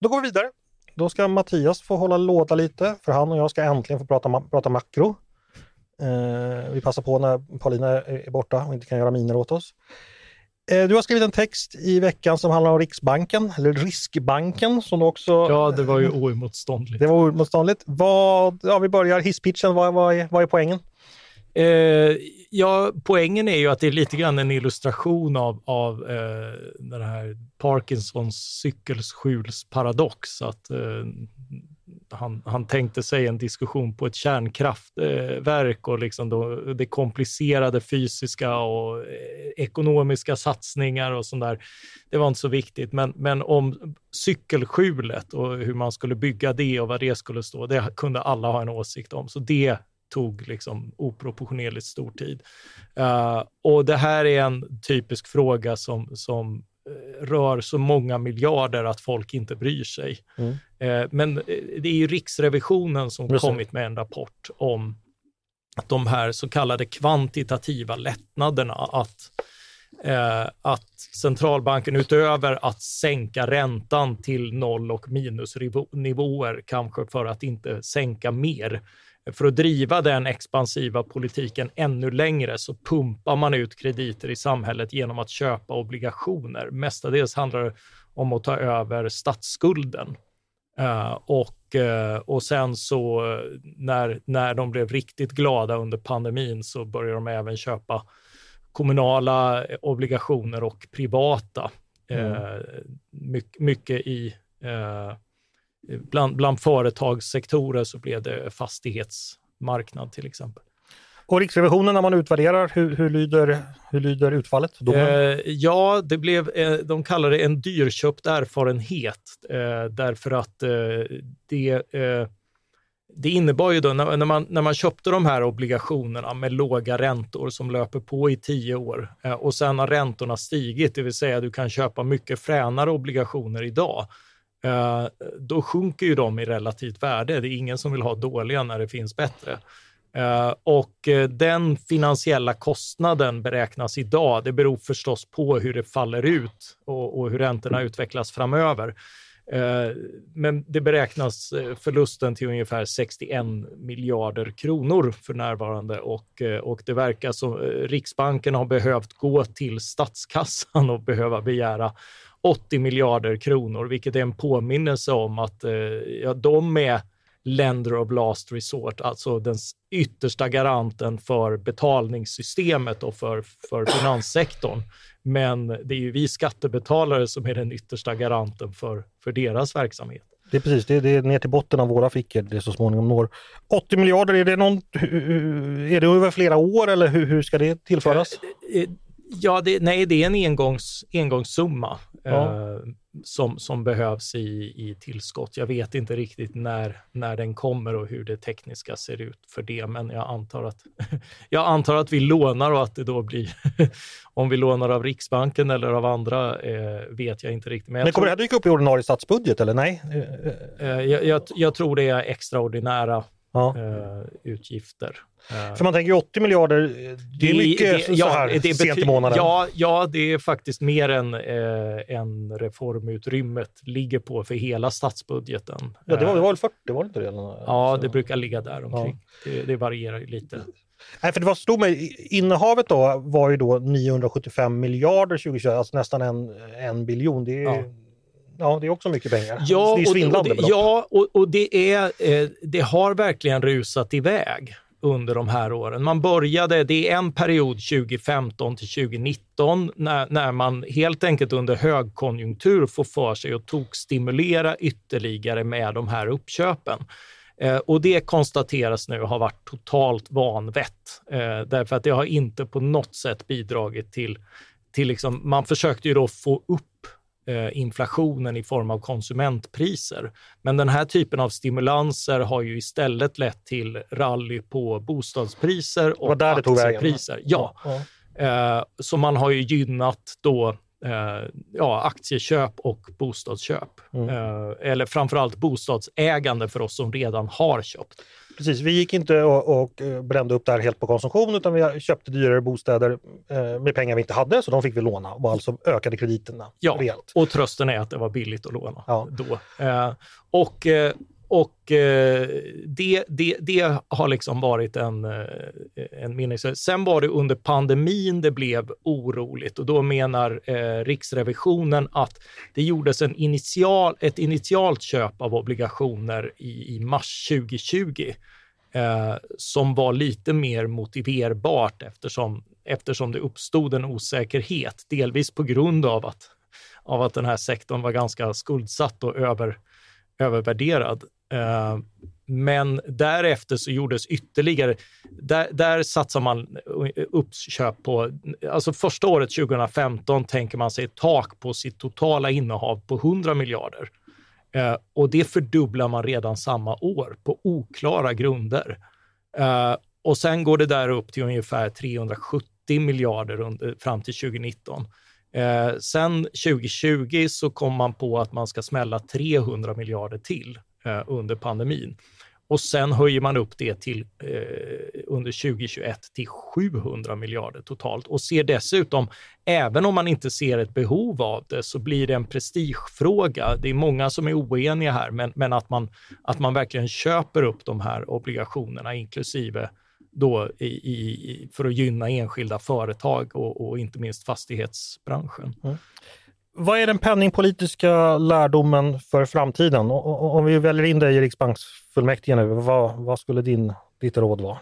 Då går vi vidare. Då ska Mattias få hålla låda lite, för han och jag ska äntligen få prata, ma- prata makro. Eh, vi passar på när Paulina är borta och inte kan göra miner åt oss. Eh, du har skrivit en text i veckan som handlar om Riksbanken, eller Riskbanken som också...
Ja, det var ju oemotståndligt.
Det var oemotståndligt. Vad, ja, vi börjar hisspitchen, vad, vad, är, vad är poängen?
Eh, ja, poängen är ju att det är lite grann en illustration av, av eh, den här Parkinsons cykelskjulsparadox. Att eh, han, han tänkte sig en diskussion på ett kärnkraftverk eh, och liksom då, det komplicerade fysiska och eh, ekonomiska satsningar och sånt där. Det var inte så viktigt, men, men om cykelskjulet och hur man skulle bygga det och vad det skulle stå, det kunde alla ha en åsikt om. Så det tog liksom oproportionerligt stor tid. Eh, och det här är en typisk fråga som, som eh, rör så många miljarder att folk inte bryr sig.
Mm.
Eh, men det är ju Riksrevisionen som
det.
kommit med en rapport om de här så kallade kvantitativa lättnaderna, att, eh, att centralbanken utöver att sänka räntan till noll och minusnivåer, kanske för att inte sänka mer, för att driva den expansiva politiken ännu längre så pumpar man ut krediter i samhället genom att köpa obligationer. Mestadels handlar det om att ta över statsskulden. Eh, och, eh, och sen så eh, när, när de blev riktigt glada under pandemin så började de även köpa kommunala obligationer och privata. Eh, mycket, mycket i eh, Bland, bland företagssektorer så blev det fastighetsmarknad till exempel.
Och Riksrevisionen när man utvärderar, hur, hur, lyder, hur lyder utfallet?
Eh, ja, det blev, eh, de kallar det en dyrköpt erfarenhet eh, därför att eh, det, eh, det innebar ju då när, när, man, när man köpte de här obligationerna med låga räntor som löper på i tio år eh, och sen har räntorna stigit, det vill säga du kan köpa mycket fränare obligationer idag Eh, då sjunker ju de i relativt värde. Det är ingen som vill ha dåliga när det finns bättre. Eh, och eh, den finansiella kostnaden beräknas idag. Det beror förstås på hur det faller ut och, och hur räntorna utvecklas framöver. Men det beräknas förlusten till ungefär 61 miljarder kronor för närvarande och, och det verkar som Riksbanken har behövt gå till statskassan och behöva begära 80 miljarder kronor, vilket är en påminnelse om att ja, de är lender of last resort, alltså den yttersta garanten för betalningssystemet och för, för finanssektorn. Men det är ju vi skattebetalare som är den yttersta garanten för, för deras verksamhet.
Det är precis, det är, det är ner till botten av våra fickor det så småningom når. 80 miljarder, är det, någon, är det över flera år eller hur, hur ska det tillföras?
Eh, eh, ja, det, nej, det är en engångs, engångssumma. Ja. Eh, som, som behövs i, i tillskott. Jag vet inte riktigt när, när den kommer och hur det tekniska ser ut för det, men jag antar att, <laughs> jag antar att vi lånar och att det då blir, <laughs> om vi lånar av Riksbanken eller av andra, eh, vet jag inte riktigt.
Men, men kommer tror, det här dyka upp i ordinarie statsbudget eller nej?
Eh, jag, jag, jag tror det är extraordinära ja. eh, utgifter.
För man tänker 80 miljarder, det är mycket det, ja, så här det sent i månaden.
Ja, ja, det är faktiskt mer än, eh, än reformutrymmet ligger på för hela statsbudgeten.
Ja, det var, det var väl 40, var det inte det?
Ja, det brukar ligga där omkring. Ja. Det, det varierar ju lite.
Nej, för det var stod mig, innehavet då var ju då 975 miljarder 2021, alltså nästan en, en biljon. Det är, ja ja, det är också mycket pengar.
Ja,
det är svindlande
och det, Ja, och, och det, är, eh, det har verkligen rusat iväg under de här åren. Man började, det är en period 2015 till 2019 när, när man helt enkelt under högkonjunktur får för sig att tokstimulera ytterligare med de här uppköpen. Eh, och det konstateras nu har varit totalt vanvett, eh, därför att det har inte på något sätt bidragit till, till liksom, man försökte ju då få upp inflationen i form av konsumentpriser. Men den här typen av stimulanser har ju istället lett till rally på bostadspriser och
där
aktiepriser. Ja. ja. Eh, så man har ju gynnat då eh, ja, aktieköp och bostadsköp. Mm. eller framförallt bostadsägande för oss som redan har köpt.
Precis, vi gick inte och, och eh, brände upp det här helt på konsumtion utan vi köpte dyrare bostäder eh, med pengar vi inte hade så de fick vi låna och alltså ökade krediterna
ja,
rejält.
och trösten är att det var billigt att låna ja. då. Eh, och och eh, det, det, det har liksom varit en, eh, en minnes. Sen var det under pandemin det blev oroligt och då menar eh, Riksrevisionen att det gjordes en initial, ett initialt köp av obligationer i, i mars 2020 eh, som var lite mer motiverbart eftersom, eftersom det uppstod en osäkerhet, delvis på grund av att, av att den här sektorn var ganska skuldsatt och över, övervärderad. Eh, men därefter så gjordes ytterligare, där, där satsar man uppköp på, alltså första året 2015 tänker man sig ett tak på sitt totala innehav på 100 miljarder. Eh, och det fördubblar man redan samma år på oklara grunder. Eh, och sen går det där upp till ungefär 370 miljarder under, fram till 2019. Eh, sen 2020 så kom man på att man ska smälla 300 miljarder till eh, under pandemin. Och sen höjer man upp det till eh, under 2021 till 700 miljarder totalt och ser dessutom, även om man inte ser ett behov av det, så blir det en prestigefråga. Det är många som är oeniga här, men, men att, man, att man verkligen köper upp de här obligationerna, inklusive då i, i, för att gynna enskilda företag och, och inte minst fastighetsbranschen. Mm.
Vad är den penningpolitiska lärdomen för framtiden? Om vi väljer in dig i riksbanksfullmäktige nu, vad, vad skulle din, ditt råd vara?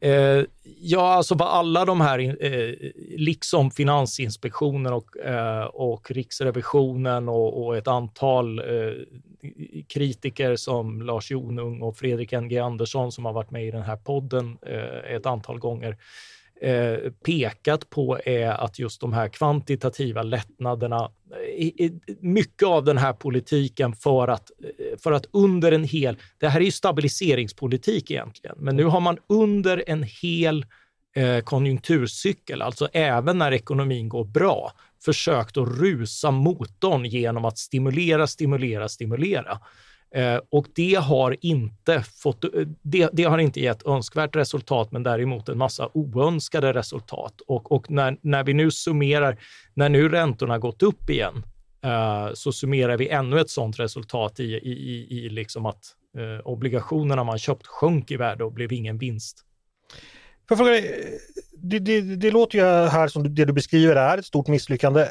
Eh, ja, alltså vad alla de här, eh, liksom Finansinspektionen och, eh, och Riksrevisionen och, och ett antal eh, kritiker som Lars Jonung och Fredrik N.G. Andersson som har varit med i den här podden eh, ett antal gånger, eh, pekat på är att just de här kvantitativa lättnaderna, eh, mycket av den här politiken för att, eh, för att under en hel, det här är ju stabiliseringspolitik egentligen, men nu har man under en hel eh, konjunkturcykel, alltså även när ekonomin går bra, försökt att rusa motorn genom att stimulera, stimulera, stimulera. Eh, och det har, inte fått, eh, det, det, har inte gett önskvärt resultat, men däremot en massa oönskade resultat. Och, och när, när vi nu summerar, när nu räntorna gått upp igen, eh, så summerar vi ännu ett sådant resultat i, i, i, i liksom att eh, obligationerna man köpt sjönk i värde och blev ingen vinst.
För fråga dig, det, det, det låter ju här som det du beskriver är ett stort misslyckande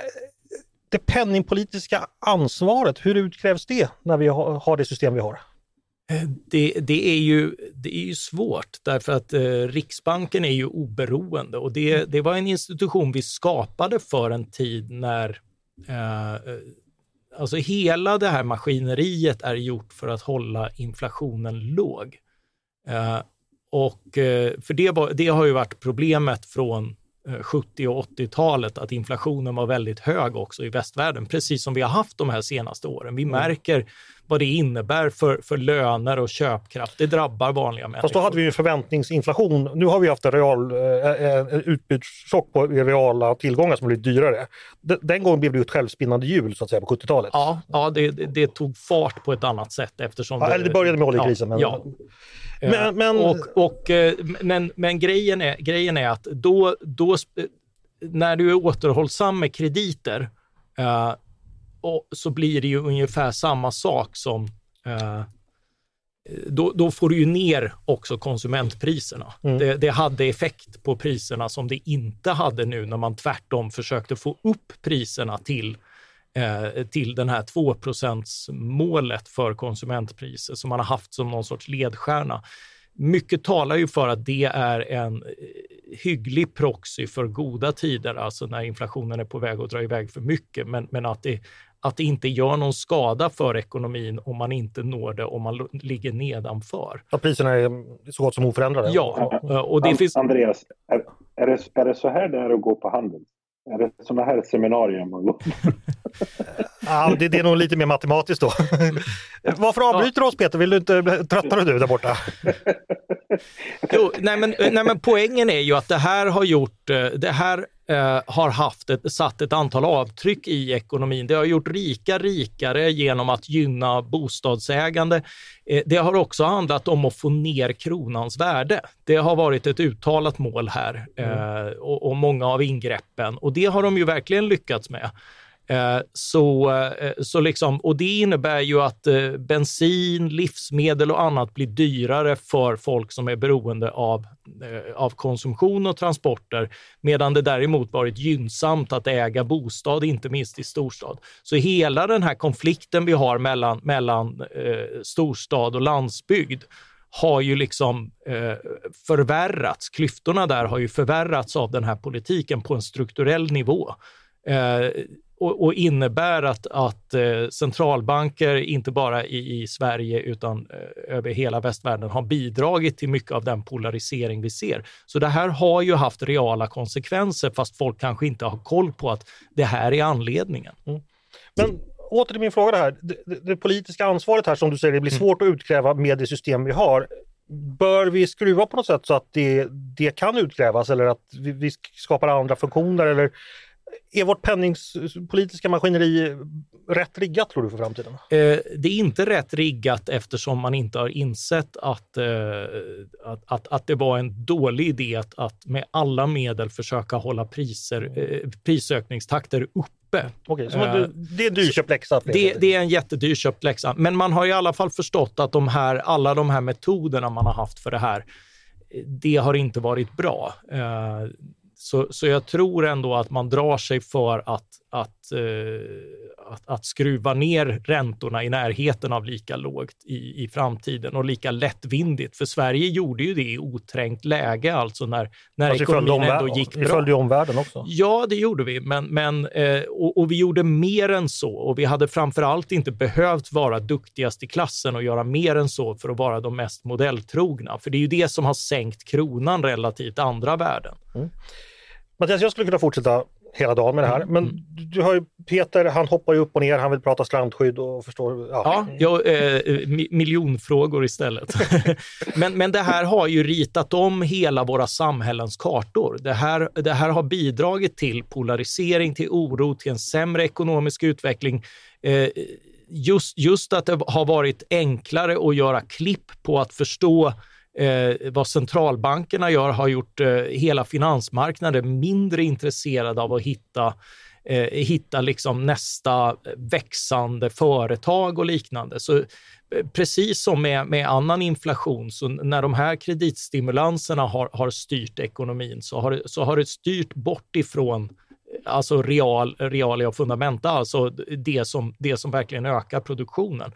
det penningpolitiska ansvaret, hur utkrävs det när vi har det system vi har?
Eh, det, det, är ju, det är ju svårt därför att eh, Riksbanken är ju oberoende och det, det var en institution vi skapade för en tid när eh, eh Alltså hela det här maskineriet är gjort för att hålla inflationen låg. Eh, och, eh, för det, det har ju varit problemet från 70 eh, och 80-talet att inflationen var väldigt hög också i västvärlden, precis som vi har haft de här senaste åren. Vi mm. märker vad det innebär för, för löner och köpkraft. Det drabbar vanliga människor.
Fast då hade vi en förväntningsinflation. Nu har vi haft en, real, eh, en utbudschock på reala tillgångar som blivit dyrare. Den gången blev det ett självspinnande hjul så att säga på 70-talet.
Ja, ja det, det, tog fart på ett annat sätt eftersom...
Ja,
det,
eller det började med oljekrisen.
Ja, men... ja. Men, men... Och, och, eh, men, men grejen, är, grejen är att då, då när du är återhållsam med krediter och så blir det ju ungefär samma sak som eh, då, då, får du ju ner också konsumentpriserna. Mm. Det, det, hade effekt på priserna som det inte hade nu när man tvärtom försökte få upp priserna till, eh, till den här 2% målet för konsumentpriser som man har haft som någon sorts ledstjärna. Mycket talar ju för att det är en hygglig proxy för goda tider, alltså när inflationen är på väg att dra iväg för mycket, men, men att det att det inte gör någon skada för ekonomin om man inte når det om man ligger nedanför.
Ja, priserna är så gott som oförändrade?
Ja.
Och det finns... Andreas, är, är, det, är det så här det är att gå på handel? Är det sådana här seminarier man <laughs> går
ja, det, det är nog lite mer matematiskt då. <laughs> Varför avbryter du oss Peter? Vill du inte, tröttar du där borta? <laughs>
jo, nej, men, nej men poängen är ju att det här har gjort, eh, det här eh, har haft ett, satt ett antal avtryck i ekonomin. Det har gjort rika rikare genom att gynna bostadsägande. Eh, det har också handlat om att få ner kronans värde. Det har varit ett uttalat mål här eh, och, och många av ingreppen och det har de ju verkligen lyckats med. Eh, så, eh, så liksom, och det innebär ju att eh, bensin, livsmedel och annat blir dyrare för folk som är beroende av, av konsumtion och transporter, medan det däremot varit gynnsamt att äga bostad, inte minst i storstad. Så hela den här konflikten vi har mellan, mellan eh, storstad och landsbygd har ju liksom eh, förvärrats. Klyftorna där har ju förvärrats av den här politiken på en strukturell nivå. Eh, och, och, innebär att, att eh, centralbanker, inte bara i, i Sverige utan eh, över hela västvärlden, har bidragit till mycket av den polarisering vi ser. Så det här har ju haft reala konsekvenser fast folk kanske inte har koll på att det här är anledningen. Mm.
Men åter till min fråga det här. Det, det, politiska ansvaret här som du säger, det blir mm. svårt att utkräva med det system vi har. Bör vi skruva på något sätt så att det, det kan utkrävas eller att vi, vi skapar andra funktioner eller är vårt penningpolitiska maskineri rätt riggat tror du för framtiden?
Eh, det är inte rätt riggat eftersom man inte har insett att, eh, att, att, att, det var en dålig idé att, att med alla medel försöka hålla priser, eh, prisökningstakter uppe.
Okej, så det, det är en dyrköpt läxa?
Det, det är en jättedyrköpt läxa, men man har i alla fall förstått att de här, alla de här metoderna man har haft för det här, det har inte varit bra. Så, så jag tror ändå att man drar sig för att att, eh, att, att, skruva ner räntorna i närheten av lika lågt i, i framtiden och lika lättvindigt. För Sverige gjorde ju det i oträngt läge, alltså när, när alltså ekonomin ändå gick bra. Vi
följde omvärlden också.
Ja, det gjorde vi, men, men, eh, och, och, vi gjorde mer än så. Och vi hade framför allt inte behövt vara duktigast i klassen och göra mer än så för att vara de mest modelltrogna. För det är ju det som har sänkt kronan relativt andra värden. Mm.
Mattias, jag skulle kunna fortsätta hela dagen med det här. Men mm. du har ju Peter, han hoppar ju upp och ner, han vill prata strandskydd och förstår.
Ja, ja eh, miljonfrågor istället. <laughs> men, men det här har ju ritat om hela våra samhällens kartor. Det här, det här har bidragit till polarisering, till oro, till en sämre ekonomisk utveckling. Eh, just, just att det har varit enklare att göra klipp på att förstå eh, vad centralbankerna gör har gjort eh, hela finansmarknaden mindre intresserad av att hitta eh, hitta liksom nästa växande företag och liknande. Så eh, precis som med, med annan inflation, så när de här kreditstimulanserna har, har styrt ekonomin så har, så har det styrt bort ifrån eh, alltså real, realia och fundamenta, alltså det som, det som verkligen ökar produktionen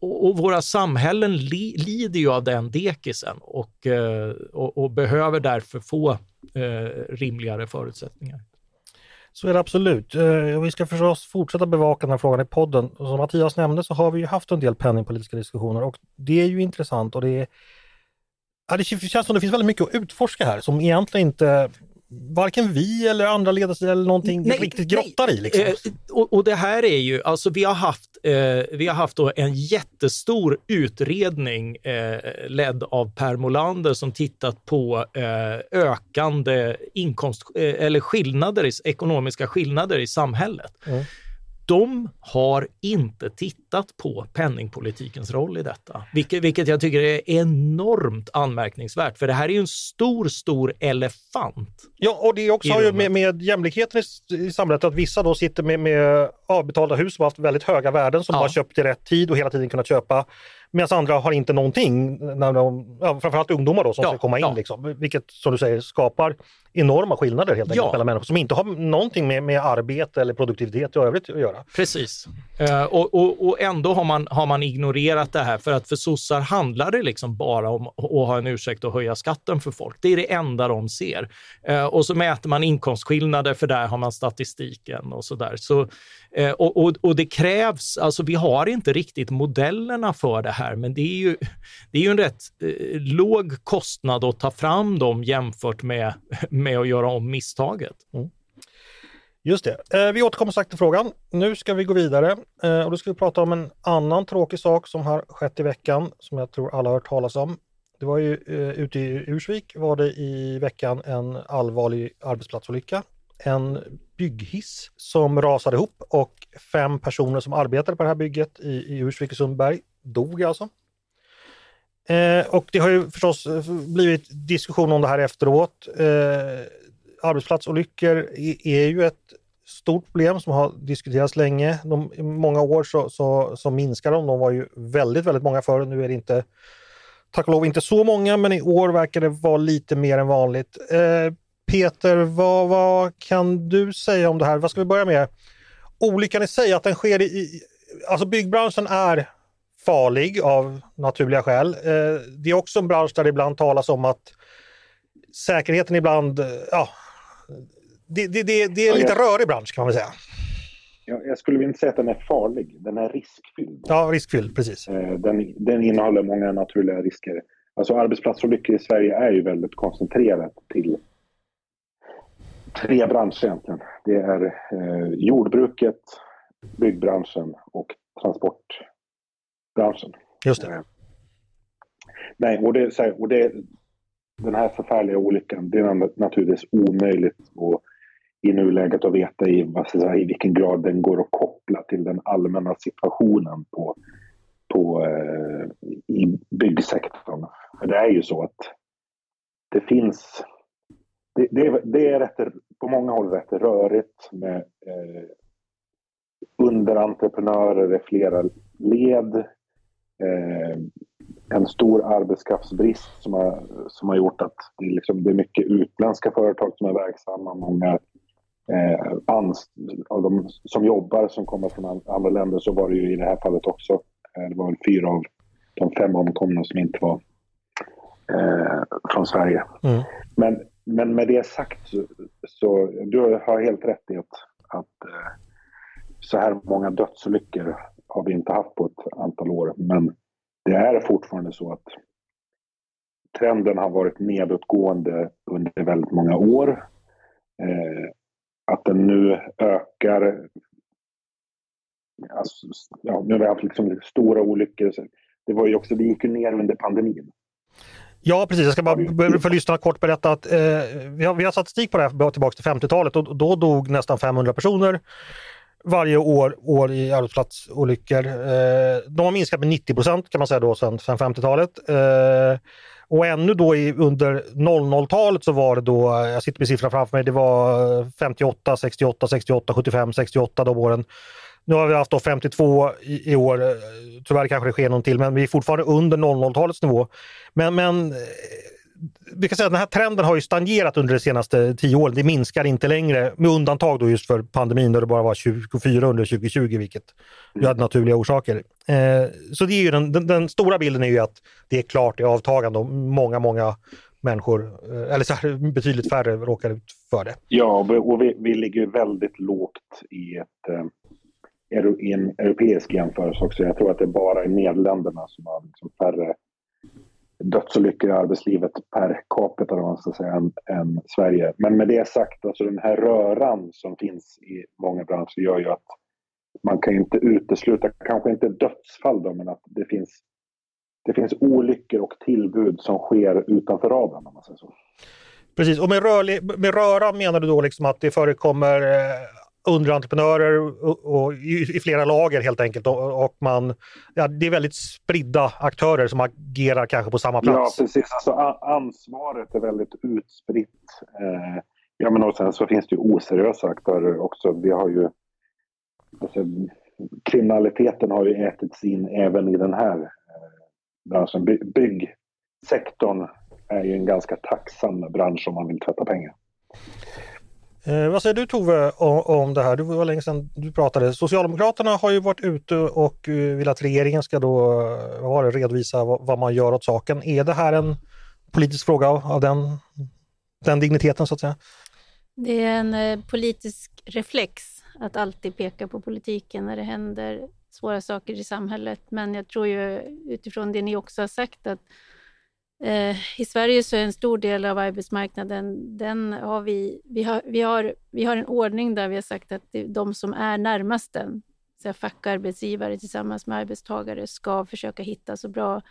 och, och, våra samhällen li, lider ju av den dekisen och, eh, och, och behöver därför få eh, rimligare förutsättningar.
Så är det absolut. Eh, vi ska förstås fortsätta bevaka den här frågan i podden. Som Mattias nämnde så har vi ju haft en del penningpolitiska diskussioner och det är ju intressant och det är Ja, det känns som det finns väldigt mycket att utforska här som egentligen inte varken vi eller andra ledare eller någonting nej, riktigt grottar nej. i. Liksom. Eh,
och, och, det här är ju, alltså vi har haft, eh, vi har haft en jättestor utredning eh, ledd av Per Molander som tittat på eh, ökande inkomst eh, eller skillnader, ekonomiska skillnader i samhället. Mm de har inte tittat på penningpolitikens roll i detta, vilket, vilket jag tycker är enormt anmärkningsvärt. För det här är ju en stor, stor elefant.
Ja, och det är också ju med, med jämlikheten i, i, samhället att vissa då sitter med, med avbetalda hus som har haft väldigt höga värden som ja. har köpt i rätt tid och hela tiden kunnat köpa Medan andra har inte någonting, när de, ja, framförallt ungdomar då som ja, ska komma in. Ja. Liksom, vilket som du säger skapar enorma skillnader helt enkelt mellan människor som inte har någonting med, med arbete eller produktivitet i övrigt att göra.
Precis. Uh, och, och, och, ändå har man, har man ignorerat det här för att för sossar handlar det liksom bara om att ha en ursäkt och höja skatten för folk. Det är det enda de ser. Eh, och så mäter man inkomstskillnader för där har man statistiken och så där. Så, eh, och, och, och det krävs, alltså vi har inte riktigt modellerna för det här, men det är ju, <laughs> det är ju en rätt eh, låg kostnad att ta fram dem jämfört med <laughs> med att göra om misstaget. Mm.
Just det. Eh, vi återkommer strax till frågan. Nu ska vi gå vidare eh, och då ska vi prata om en annan tråkig sak som har skett i veckan som jag tror alla har hört talas om. Det var ju eh, ute i Ursvik var det i veckan en allvarlig arbetsplatsolycka. En bygghiss som rasade ihop och fem personer som arbetade på det här bygget i, i Ursvik och Sundberg dog alltså. Eh, och det har ju förstås blivit diskussion om det här efteråt. Eh, arbetsplatsolyckor är, ju ett stort problem som har diskuterats länge. De, I många år så, så, så minskar de. De var ju väldigt, väldigt många förr. Nu är det inte, tack och lov, inte så många, men i år verkar det vara lite mer än vanligt. Eh, Peter, vad, vad kan du säga om det här? Vad ska vi börja med? Olyckan i sig, att den sker i... Alltså byggbranschen är farlig av naturliga skäl. Eh, det är också en bransch där det ibland talas om att säkerheten ibland, ja, det, det, det, det är en lite rörig bransch kan man väl säga.
Jag skulle inte säga att den är farlig, den är riskfylld.
Ja, riskfylld, precis.
Eh, den, den innehåller många naturliga risker. Alltså arbetsplatsolyckor i Sverige är ju väldigt koncentrerat till tre branscher egentligen. Det är eh, jordbruket, byggbranschen och transport branschen.
Just det. Eh,
nej, och, det, och det, den här förfärliga olyckan, det är naturligtvis omöjligt att i nuläget att veta i, vad ska säga, i vilken grad den går att koppla till den allmänna situationen på, på, eh, i byggsektorn. För det är ju så att det finns... Det, det, det är rätt, på många håll rätt rörigt med eh, underentreprenörer i flera led eh, en stor arbetskraftsbrist som har, som har gjort att det är, liksom, det är mycket utländska företag som är verksamma. Många eh, ans, av de som jobbar som kommer från andra länder så var det ju i det här fallet också. Eh, det var väl fyra av de fem omkomna som inte var eh, från Sverige.
Mm.
Men, men med det sagt så, så du har helt rätt i att, att eh, så här många dödsolyckor har vi inte haft på ett antal år. Men det är fortfarande så att trenden har varit nedåtgående under väldigt många år. Eh, att den nu ökar. Alltså, ja, nu har vi haft liksom stora olyckor. Det var ju också, det gick ju ner under pandemin.
Ja, precis. Jag ska bara för lyssnarna kort berätta att eh, vi, har, vi har statistik på det här tillbaka till 50-talet och då dog nästan 500 personer varje år, år i arbetsplatsolyckor. Eh, de har minskat med 90 procent kan man säga då sedan, 50-talet. Eh, och ännu då i, under 00-talet så var det då, jag sitter med siffrorna framför mig, det var 58, 68, 68, 75, 68 de åren. Nu har vi haft då 52 i, i år. Eh, tyvärr kanske det sker någon till, men vi är fortfarande under 00-talets nivå. Men, men vi kan säga att den här trenden har ju stagnerat under de senaste tio åren. Det minskar inte längre, med undantag då just för pandemin då det bara var 24 under 2020, vilket ju hade naturliga orsaker. Eh, så det är ju den, den, den, stora bilden är ju att det är klart i avtagande och många, många människor, eh, eller så här, <laughs> betydligt färre råkar ut för det.
Ja, och vi, vi ligger väldigt lågt i, ett, eh, i en europeisk jämförelse också. Jag tror att det är bara i Nederländerna som har liksom färre dödsolyckor i arbetslivet per capita man ska säga, än, än, Sverige. Men med det sagt, alltså den här röran som finns i många branscher gör ju att man kan inte utesluta, kanske inte dödsfall då, men att det finns, det finns olyckor och tillbud som sker utanför radarn om man säger så.
Precis, och med, rörlig, med röra menar du då liksom att det förekommer eh, underentreprenörer och, och i, i, flera lager helt enkelt. Och, och, man, ja, det är väldigt spridda aktörer som agerar kanske på samma plats.
Ja, precis. Alltså, ansvaret är väldigt utspritt. Eh, ja, men och sen så finns det ju oseriösa aktörer också. Vi har ju... Alltså, kriminaliteten har ju ätits in även i den här eh, branschen. By byggsektorn är ju en ganska tacksam bransch om man vill tvätta pengar.
Eh, vad säger du Tove om, om det här? Det var länge sedan du pratade. Socialdemokraterna har ju varit ute och eh, vill att regeringen ska då eh, vad var det, redovisa vad, vad, man gör åt saken. Är det här en politisk fråga av, av den, den digniteten så att säga?
Det är en eh, politisk reflex att alltid peka på politiken när det händer svåra saker i samhället. Men jag tror ju utifrån det ni också har sagt att Eh, I Sverige så är en stor del av arbetsmarknaden, den har vi, vi, har, vi, har, vi har en ordning där vi har sagt att de som är närmast den, så fack och arbetsgivare tillsammans med arbetstagare, ska försöka hitta så bra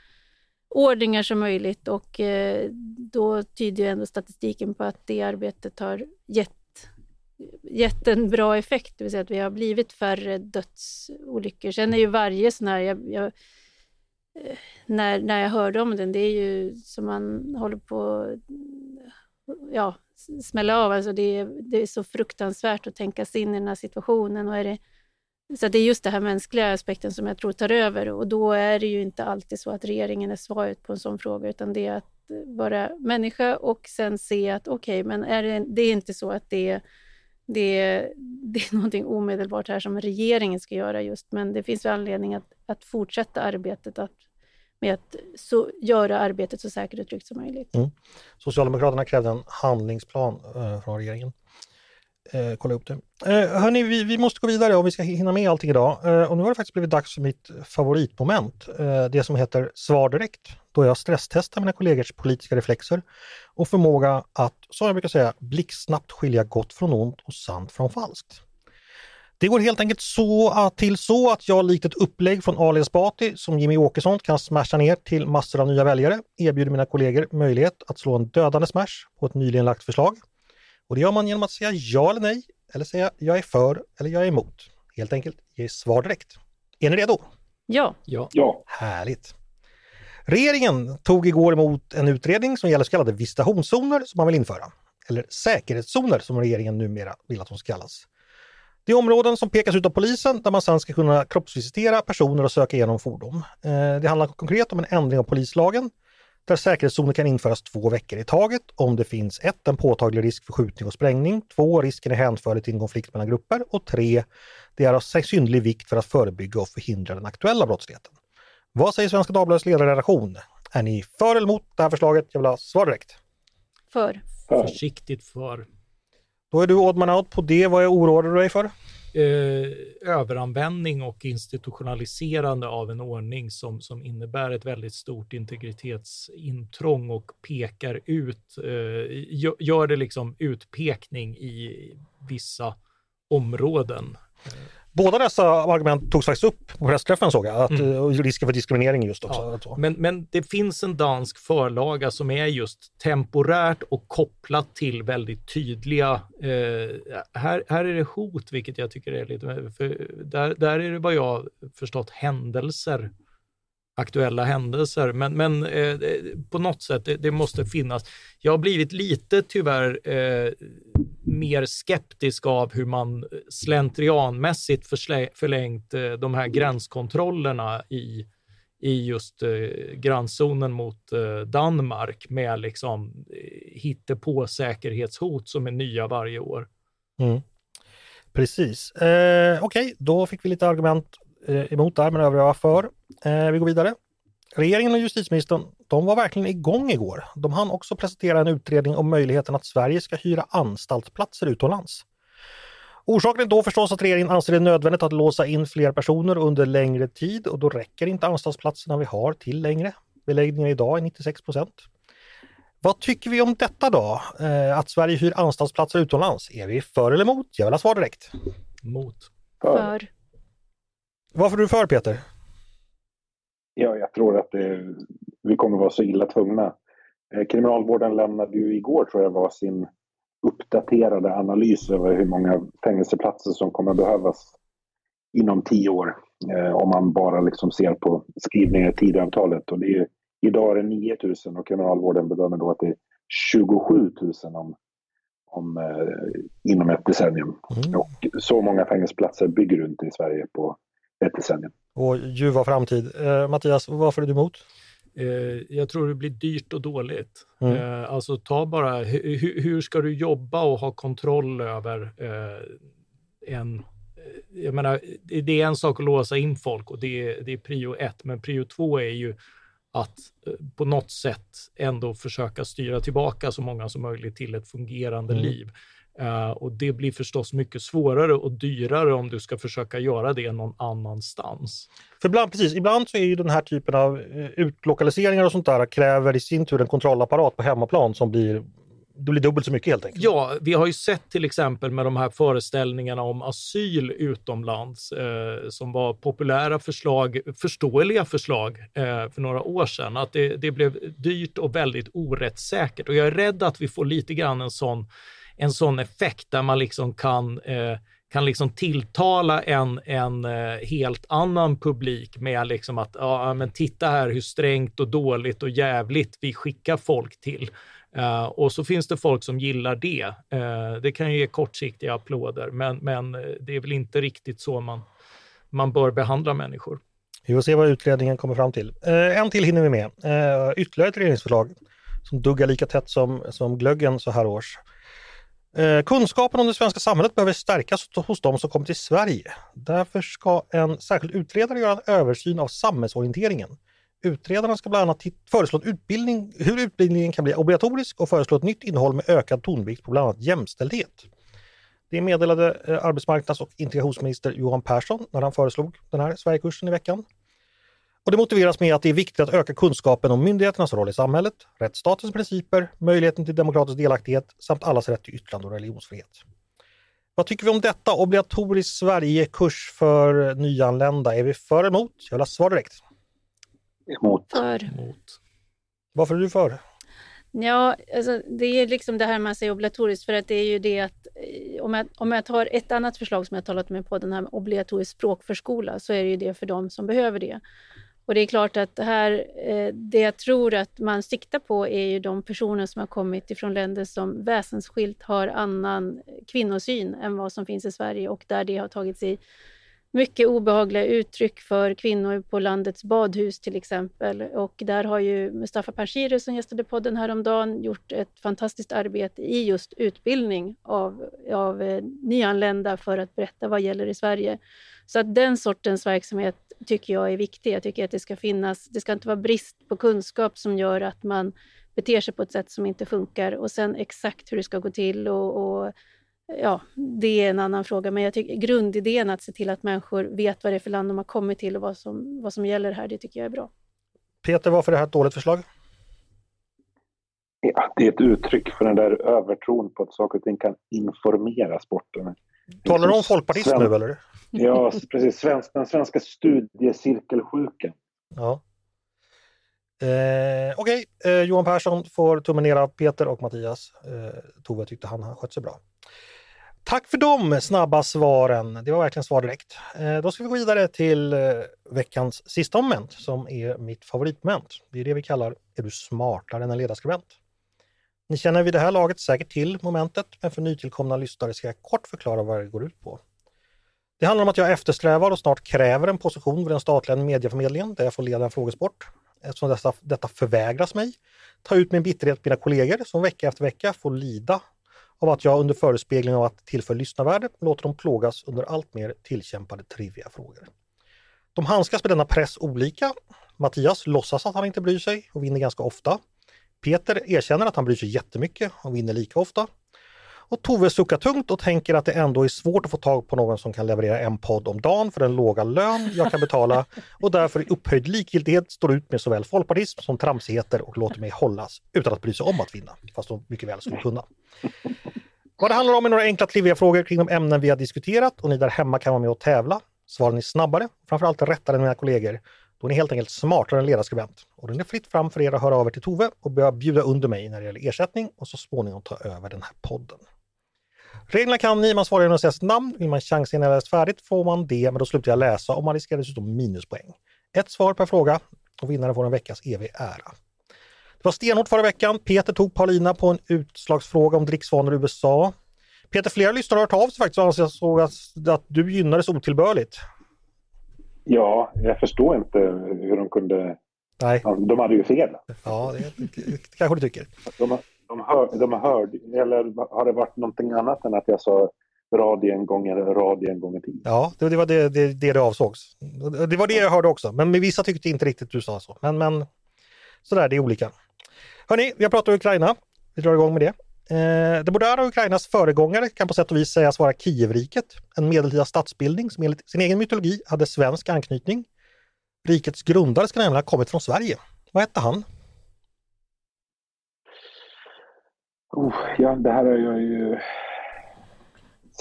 ordningar som möjligt och eh, då tyder ju ändå statistiken på att det arbetet har gett, gett en bra effekt, det vill säga att vi har blivit färre dödsolyckor. Sen är ju varje sån här, jag, jag när, när jag hörde om den, det är ju som man håller på ja, smälla av. Alltså det, det är så fruktansvärt att tänka sig in i den här situationen. Och är det, så det är just den här mänskliga aspekten som jag tror tar över och då är det ju inte alltid så att regeringen är svaret på en sån fråga, utan det är att vara människa och sen se att okej, okay, men är det, det är inte så att det är det, <laughs> det är någonting omedelbart här som regeringen ska göra just, men det finns ju anledning att, att fortsätta arbetet att, med att så, göra arbetet så säkert och tryggt som möjligt. Mm.
Socialdemokraterna krävde en handlingsplan eh, från regeringen. Eh, kolla upp det. Eh, hörni, vi, vi, måste gå vidare om vi ska hinna med allting idag. Eh, och nu har det faktiskt blivit dags för mitt favoritmoment, eh, det som heter Svar direkt, då jag stresstestar mina kollegors politiska reflexer och förmåga att, som jag brukar säga, blixtsnabbt skilja gott från ont och sant från falskt. Det går helt enkelt så till så att jag likt ett upplägg från Ali Esbati som Jimmy Åkesson kan smasha ner till massor av nya väljare erbjuder mina kollegor möjlighet att slå en dödande smash på ett nyligen lagt förslag. Och det gör man genom att säga ja eller nej eller säga jag är för eller jag är emot. Helt enkelt ge svar direkt. Är ni redo?
Ja.
Ja. ja.
Härligt. Regeringen tog igår emot en utredning som gäller så kallade visitationszoner som man vill införa. Eller säkerhetszoner som regeringen numera vill att de ska kallas. Det är områden som pekas ut av polisen där man sedan ska kunna kroppsvisitera personer och söka igenom fordon. Eh, det handlar konkret om en ändring av polislagen där säkerhetszoner kan införas två veckor i taget om det finns 1. En påtaglig risk för skjutning och sprängning. 2. Risken är hänförlig till en konflikt mellan grupper. Och 3. Det är av synnerlig vikt för att förebygga och förhindra den aktuella brottsligheten. Vad säger Svenska Dagbladets ledarredaktion? Är ni för eller emot det här förslaget? Jag vill ha svar direkt.
För.
För.
Försiktigt för.
Då är du odd out på det. Vad oroar du dig för?
Eh, överanvändning och institutionaliserande av en ordning som, som innebär ett väldigt stort integritetsintrång och pekar ut, eh, gör det liksom utpekning i vissa områden.
Eh, Båda dessa argument togs faktiskt upp på pressträffen såg jag, att, mm. och risken för diskriminering just också.
Ja, men, men det finns en dansk förlaga som är just temporärt och kopplat till väldigt tydliga, eh, här, här är det hot, vilket jag tycker är lite, för där, där är det vad jag förstått händelser aktuella händelser. Men, men eh, på något sätt, det, det, måste finnas. Jag har blivit lite tyvärr eh, mer skeptisk av hur man slentrianmässigt förlängt eh, de här gränskontrollerna i, i just eh, grannzonen mot eh, Danmark med liksom eh, på säkerhetshot som är nya varje år.
Mm. Precis. Eh, Okej, okay. då fick vi lite argument eh, emot där, men övriga var för. Eh, vi går vidare. Regeringen och justitieministern, de var verkligen igång igår. De hann också presentera en utredning om möjligheten att Sverige ska hyra anstaltsplatser utomlands. Orsaken är då förstås att regeringen anser det nödvändigt att låsa in fler personer under längre tid och då räcker inte anstaltsplatserna vi har till längre. Beläggningen idag är 96 procent. Vad tycker vi om detta då? Eh, att Sverige hyr anstaltsplatser utomlands? Är vi för eller emot? Jag vill ha svar direkt.
Mot.
För.
Varför är du för Peter?
Ja, jag tror att det, vi kommer vara så illa tvungna. Eh, kriminalvården lämnade ju igår, tror jag, var sin uppdaterade analys över hur många fängelseplatser som kommer behövas inom tio år. Eh, om man bara liksom ser på skrivningar i Tidöavtalet. Och det är, idag är det 9 000 och kriminalvården bedömer då att det är 27 000 om, om, eh, inom ett decennium. Mm. Och så många fängelseplatser bygger du inte i Sverige på ett decennium.
Och ljuva framtid. Eh, Mattias, varför är du emot?
Eh, jag tror det blir dyrt och dåligt. Mm. Eh, alltså ta bara, hur, hur ska du jobba och ha kontroll över eh, en jag menar, det är en sak att låsa in folk och det är, det är prio ett, men prio två är ju att på något sätt ändå försöka styra tillbaka så många som möjligt till ett fungerande mm. liv. Uh, och det blir förstås mycket svårare och dyrare om du ska försöka göra det någon annanstans.
För ibland, precis, ibland så är ju den här typen av uh, utlokaliseringar och sånt där kräver i sin tur en kontrollapparat på hemmaplan som blir det blir dubbelt så mycket helt enkelt.
Ja, vi har ju sett till exempel med de här föreställningarna om asyl utomlands eh, som var populära förslag, förståeliga förslag eh, för några år sedan, att det, det blev dyrt och väldigt orättssäkert. Och jag är rädd att vi får lite grann en sån en sån effekt där man liksom kan, eh, kan liksom tilltala en, en eh, helt annan publik med liksom att ja, men titta här hur strängt och dåligt och jävligt vi skickar folk till. Uh, och så finns det folk som gillar det. Uh, det kan ju ge kortsiktiga applåder, men, men eh, det är väl inte riktigt så man, man bör behandla människor.
Vi får se vad utredningen kommer fram till. Uh, en till hinner vi med. ytterligare ett regeringsförslag som duggar lika tätt som, som glöggen så här års. Eh, kunskapen om det svenska samhället behöver stärkas hos de som kommer till Sverige. Därför ska en särskild utredare göra en översyn av samhällsorienteringen. Utredarna ska bland annat föreslå utbildning, hur utbildningen kan bli obligatorisk och föreslå ett nytt innehåll med ökad tonvikt på bland annat jämställdhet. Det meddelade eh, arbetsmarknads och integrationsminister Johan Persson när han föreslog den här Sverigekursen i veckan. Och det motiveras med att det är viktigt att öka kunskapen om myndigheternas roll i samhället, rättsstatens principer, möjligheten till demokratisk delaktighet samt allas rätt till yttrande och religionsfrihet. Vad tycker vi om detta? Obligatorisk Sverigekurs för nyanlända. Är vi för eller emot? Jag vill ha svar direkt.
Emot.
För.
Emot.
Varför är du för?
Ja, alltså det är liksom det här man säger obligatoriskt för att det är ju det att eh, om jag, om jag tar ett annat förslag som jag talat med på den här obligatorisk språkförskola så är det ju det för de som behöver det. Och det är klart att det här, eh, det jag tror att man siktar på är ju de personer som har kommit ifrån länder som väsensskilt har annan kvinnosyn än vad som finns i Sverige och där det har tagit sig mycket obehagliga uttryck för kvinnor på landets badhus till exempel. Och där har ju Mustafa Panshiri som gästade podden häromdagen gjort ett fantastiskt arbete i just utbildning av, av eh, nyanlända för att berätta vad gäller i Sverige. Så att den sortens verksamhet tycker jag är viktig. Jag tycker att det ska finnas, det ska inte vara brist på kunskap som gör att man beter sig på ett sätt som inte funkar och sen exakt hur det ska gå till och, och ja, det är en annan fråga. Men jag tycker grundidén att se till att människor vet vad det är för land de har kommit till och vad som, vad som gäller här, det tycker jag är bra.
Peter, varför är det här ett dåligt förslag?
Ja, det är ett uttryck för den där övertron på att saker och ting kan informera sporten.
Talar du om folkpartism
Sven...
nu eller?
Ja, precis. Svensk, den svenska studiecirkelsjukan.
Ja. Eh, Okej, okay. eh, Johan Persson får tummen ner av Peter och Mattias. Eh, Tove tyckte han har skött sig bra. Tack för de snabba svaren. Det var verkligen svar direkt. Eh, då ska vi gå vidare till eh, veckans sista moment som är mitt favoritmoment. Det är det vi kallar Är du smartare än en ledarskribent? Ni känner vid det här laget säkert till momentet, men för nytillkomna lyssnare ska jag kort förklara vad det går ut på. Det handlar om att jag eftersträvar och snart kräver en position vid den statliga medieförmedlingen där jag får leda en frågesport. Eftersom detta, detta förvägras mig, ta ut min bitterhet på mina kollegor som vecka efter vecka får lida av att jag under förespegling av att tillföra lyssnarvärde låter dem plågas under allt mer tillkämpade trivia frågor. De handskas med denna press olika. Mattias låtsas att han inte bryr sig och vinner ganska ofta. Peter erkänner att han bryr sig jättemycket och vinner lika ofta. Och Tove suckar tungt och tänker att det ändå är svårt att få tag på någon som kan leverera en podd om dagen för den låga lön jag kan betala och därför i upphöjd likgiltighet står ut med såväl folkpartism som tramsigheter och låter mig hållas utan att bry sig om att vinna, fast de mycket väl skulle kunna. Vad det handlar om är några enkla triviga frågor kring de ämnen vi har diskuterat och ni där hemma kan vara med och tävla. Svarar ni snabbare, framförallt rättare än mina kollegor, hon är helt enkelt smartare än ledarskribent. Och den är fritt fram för er att höra av er till Tove och börja bjuda under mig när det gäller ersättning och så småningom ta över den här podden. Reglerna kan ni, man svarar genom att säga sitt namn. Vill man chansa innan jag läst färdigt får man det, men då slutar jag läsa och man riskerar dessutom minuspoäng. Ett svar per fråga och vinnaren får en veckas evig ära. Det var stenhårt förra veckan. Peter tog Paulina på en utslagsfråga om dricksvanor i USA. Peter, flera lyssnare har hört av sig faktiskt och ansåg att, att du gynnades otillbörligt.
Ja, jag förstår inte hur de kunde...
Nej.
De hade ju fel.
Ja, det, det kanske du tycker.
De, de, hör, de hörde, eller har det varit någonting annat än att jag sa radio en gång eller radio en gång i tiden?
Ja, det, det var det, det det, det avsågs. Det var det jag hörde också, men vissa tyckte inte riktigt du sa så. Men, men sådär, det är olika. Hörni, vi har pratat om Ukraina. Vi drar igång med det. Eh, det moderna Ukrainas föregångare kan på sätt och vis sägas vara Kievriket, en medeltida statsbildning som enligt sin egen mytologi hade svensk anknytning. Rikets grundare ska nämligen ha kommit från Sverige. Vad hette han?
Oh, ja, det här har jag ju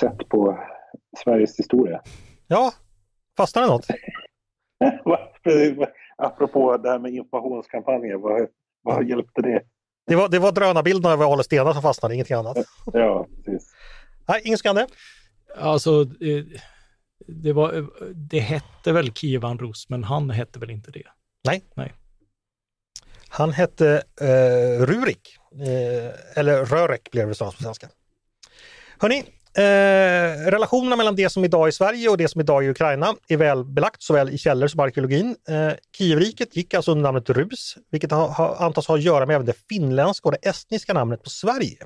sett på Sveriges historia.
Ja, fastnade något? <laughs>
Apropå det här med informationskampanjer, vad, vad hjälpte det?
Det var, det var drönarbilderna över Ale Stena som fastnade, ingenting annat.
Ja, precis.
Nej, ingen skande.
Alltså, det, var, det hette väl Kievan Rus, men han hette väl inte det?
Nej.
Nej.
Han hette eh, Rurik, eh, eller Rörek blev det på svenska. Hörni, Eh, relationerna mellan det som idag är Sverige och det som idag är Ukraina är väl belagt såväl i källor som arkeologin. Eh, Kievriket gick alltså under namnet Rus, vilket ha, ha, antas ha att göra med även det finländska och det estniska namnet på Sverige.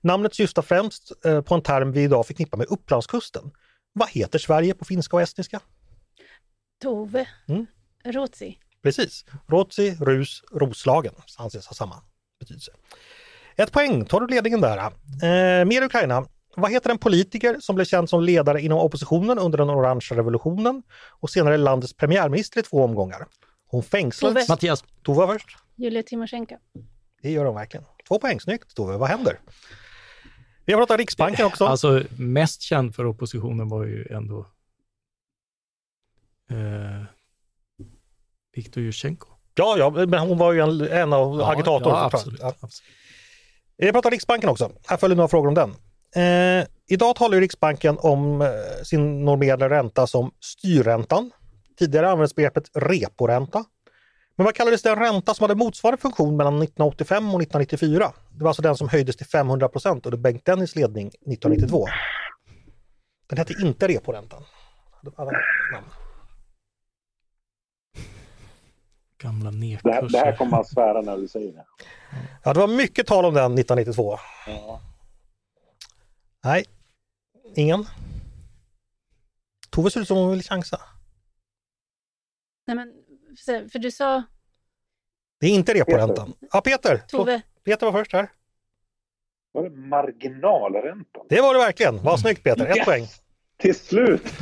Namnet syftar främst eh, på en term vi idag förknippar med Upplandskusten. Vad heter Sverige på finska och estniska?
Tove.
Mm.
Rotsi.
Precis. Rotsi, Rus, Roslagen anses ha samma betydelse. Ett poäng, tar du ledningen där. Eh, mer Ukraina. Vad heter en politiker som blev känd som ledare inom oppositionen under den orangea revolutionen och senare landets premiärminister i två omgångar? Hon fängslades...
Tove.
Mattias.
Tove var först.
Julia Timosjenko.
Det gör hon verkligen. Två poäng, snyggt Tove. Vad händer? Vi har pratat Riksbanken också.
Alltså mest känd för oppositionen var ju ändå eh, Viktor Jushchenko.
Ja, ja, men hon var ju en, en av
Ja,
agitatorerna.
ja, absolut,
Ja.
absolut.
Vi pratar Riksbanken också. Här följer några frågor om den. Eh, idag talar Riksbanken om eh, sin normerade ränta som styrräntan. Tidigare användes begreppet reporänta. Men vad kallades den ränta som hade motsvarande funktion mellan 1985 och 1994? Det var alltså den som höjdes till 500 procent under Bengt Dennis ledning 1992. Den hette inte reporäntan. Alla namn.
Gamla
Det här, det här
nedkurser.
kommer man svära när du säger det.
Ja, det var mycket tal om den 1992.
Ja.
Nej, ingen. Tove ser ut som hon vill chansa.
Nej, men, för du sa
Det är inte reporäntan. Ja, Peter.
Tove.
Peter var först här.
Var det marginalräntan?
Det var det verkligen. Vad snyggt Peter. Ett
Yes!
poäng.
Till slut! <laughs>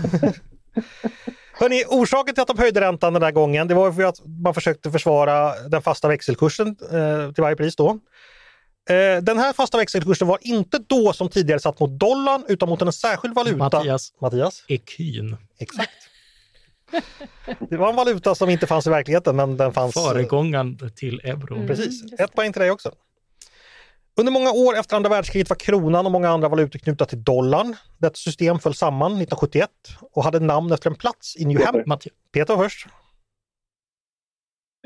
Hörrni, orsaken till att de höjde räntan den där gången, det var för att man försökte försvara den fasta växelkursen eh, till varje pris då. Eh, den här fasta växelkursen var inte då som tidigare satt mot dollarn utan mot en särskild valuta.
Mattias,
Mattias?
ekyn.
Exakt. <laughs> Det var en valuta som inte fanns i verkligheten men den fanns.
Föregångaren till euron.
Mm.
Precis,
det.
ett poäng till dig också. Under många år efter andra världskriget var kronan och många andra valutor knutna till dollarn. Detta system föll samman 1971 och hade namn efter en plats i New Hampshire. Peter först.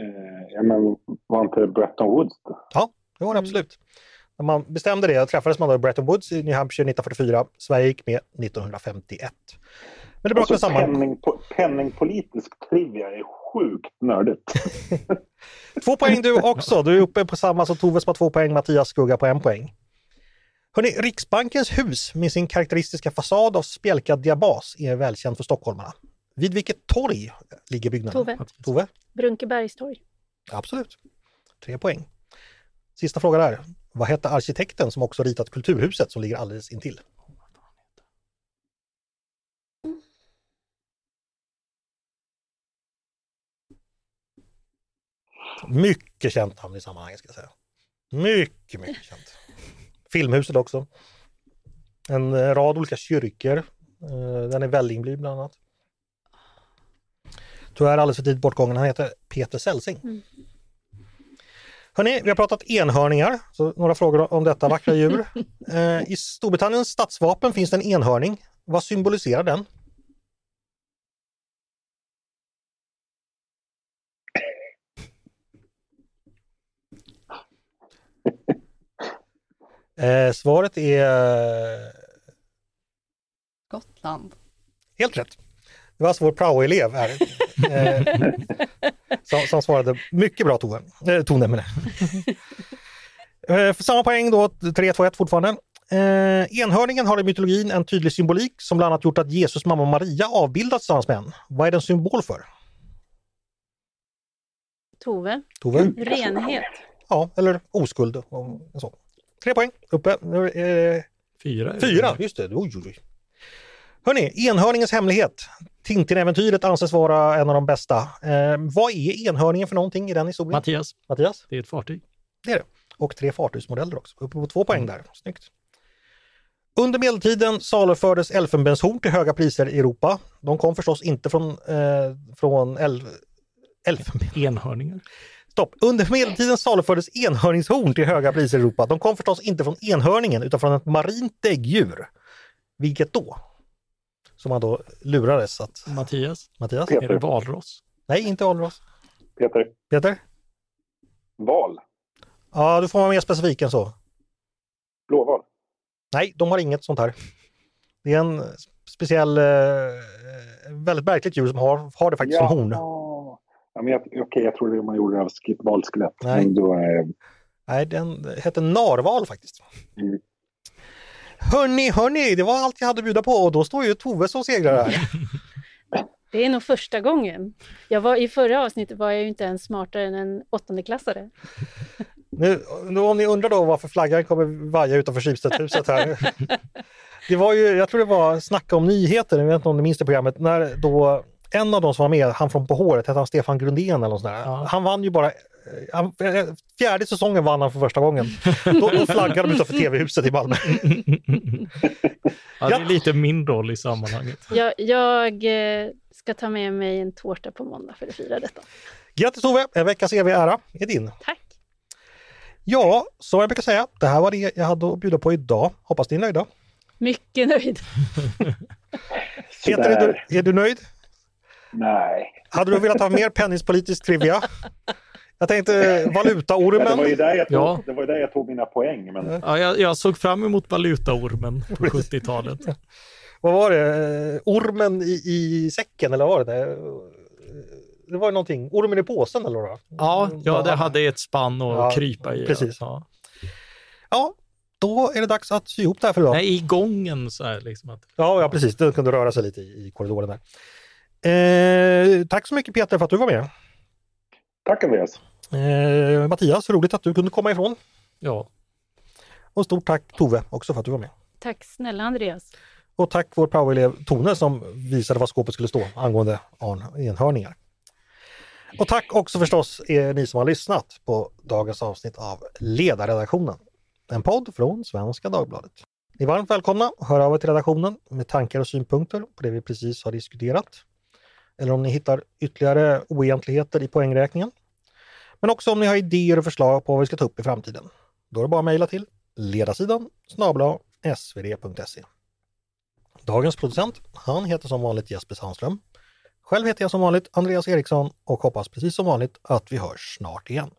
Eh, ja, men var inte Bretton Woods det?
Var det absolut. När man bestämde det träffades man då i Bretton Woods i New Hampshire 1944. Sverige gick med 1951. Men det brakade
Alltså,
samman.
penningpo- penningpolitisk trivia är sjukt nördigt. <laughs> <laughs>
Två poäng du också. Du är uppe på samma som Tove som har två poäng, Mattias skugga på en poäng. Hörrni, Riksbankens hus med sin karaktäristiska fasad av spjälkad diabas är välkänd för stockholmarna. Vid vilket torg ligger byggnaden?
Tove.
Tove?
Brunkebergstorg.
Absolut. Tre poäng. Sista fråga där. Vad hette arkitekten som också ritat Kulturhuset som ligger alldeles intill? Mycket känt namn i sammanhanget ska jag säga. Mycket, mycket känt. Filmhuset också. En eh, rad olika kyrkor. Eh, den är Vällingby bland annat. Tyvärr alldeles för tidigt bortgången. Han heter Peter Celsing.
Mm.
Hörrni, vi har pratat enhörningar, så några frågor om detta vackra djur. <laughs> Eh, I Storbritanniens statsvapen finns det en enhörning. Vad symboliserar den? <laughs> Eh, svaret är eh,
Gotland.
helt rätt. Det var alltså vår praoelev här. <laughs> Eh, som, som svarade mycket bra Tove. Eh, Tone menar eh, för samma poäng då, 3-2-1 fortfarande. Eh, enhörningen har i mytologin en tydlig symbolik som bland annat gjort att Jesus mamma Maria avbildats tillsammans med en. Vad är den symbol för?
Tove.
Tove?
Renhet.
Ja, eller oskuld. och Så. Tre poäng uppe. Nu är det
fyra.
Fyra, just det. Oj, oj, oj. Hörni, enhörningens hemlighet. Tintin-äventyret anses vara en av de bästa. Eh, vad är enhörningen för någonting i den historien?
Mattias,
Mattias?
det är ett fartyg.
Det är det. Och tre fartygsmodeller också. Uppe på två poäng där. Snyggt. Under medeltiden salufördes elfenbenshorn till höga priser i Europa. De kom förstås inte från, eh, från el, elfenben.
Enhörningar.
Stopp! Under medeltiden salufördes enhörningshorn till höga priser i Europa. De kom förstås inte från enhörningen utan från ett marint däggdjur. Vilket då? Som man då lurades att...
Mattias,
Mattias?
är det valross?
Nej, inte Alros.
Peter,
Peter?
val.
Ja, du får vara mer specifik än så.
Blåval.
Nej, de har inget sånt här. Det är en speciell, eh, väldigt märkligt djur som har, har det faktiskt som horn.
Ja, men jag, okej, jag trodde man gjorde det av sk- valskelett.
Nej.
Men då, eh,
Nej, den hette narval faktiskt.
Mm.
Hörni, hörni, det var allt jag hade att bjuda på och då står ju Tove som segrare här.
Det är nog första gången. Jag var, I förra avsnittet var jag ju inte ens smartare än en åttondeklassare.
Nu, nu om ni undrar då varför flaggan kommer vaja utanför Schibstedhuset här. Det var ju, jag tror det var Snacka om nyheter, jag vet inte om ni minns det programmet, när då en av de som var med, han från På håret, hette han Stefan Grundén eller något sånt där.
Ja.
Han vann ju bara, fjärde säsongen vann han för första gången. Då, då flaggade de utanför TV-huset i Malmö.
Ja, det är lite min roll i sammanhanget.
Jag, jag eh, ska ta med mig en tårta på måndag för att fira detta.
Grattis Tove, en veckas evig ära är din.
Tack!
Ja, som jag brukar säga, det här var det jag hade att bjuda på idag. Hoppas ni är nöjda.
Mycket nöjd. <laughs>
Peter, är du, är du nöjd?
Nej.
Hade du velat ha mer penningspolitisk trivia? <laughs> Jag tänkte
Ja, det, var
valutaormen.
ju där jag tog,
Ja.
det var ju där jag tog mina poäng. Men
Ja, jag, jag såg fram emot valutaormen på 70-talet. <laughs>
vad var det, Eh, ormen i, i säcken eller vad var det? Det var ju någonting, ormen i påsen eller vad?
Ja, ja, det hade ett spann att
Ja,
krypa i.
precis.
Ja.
Ja, då är det dags att sy ihop det här för idag.
Nej, i gången så här liksom. Att,
Ja, ja precis. Den kunde röra sig lite i, i korridoren där. Eh, tack så mycket Peter för att du var med.
Tack Andreas.
Eh, Mattias, roligt att du kunde komma ifrån.
ja.
Och stort tack Tove också för att du var med.
Tack snälla Andreas.
Och tack vår praoelev Tone som visade var skåpet skulle stå angående arn- enhörningar. Och tack också förstås er ni som har lyssnat på dagens avsnitt av Ledarredaktionen. En podd från Svenska Dagbladet. Ni är varmt välkomna att höra av er till redaktionen med tankar och synpunkter på det vi precis har diskuterat. Eller om ni hittar ytterligare oegentligheter i poängräkningen. Men också om ni har idéer och förslag på vad vi ska ta upp i framtiden. Då är det bara att mejla till ledarsidan snabla svd.se. Dagens producent, han heter som vanligt Jesper Sandström. Själv heter jag som vanligt Andreas Eriksson och hoppas precis som vanligt att vi hörs snart igen.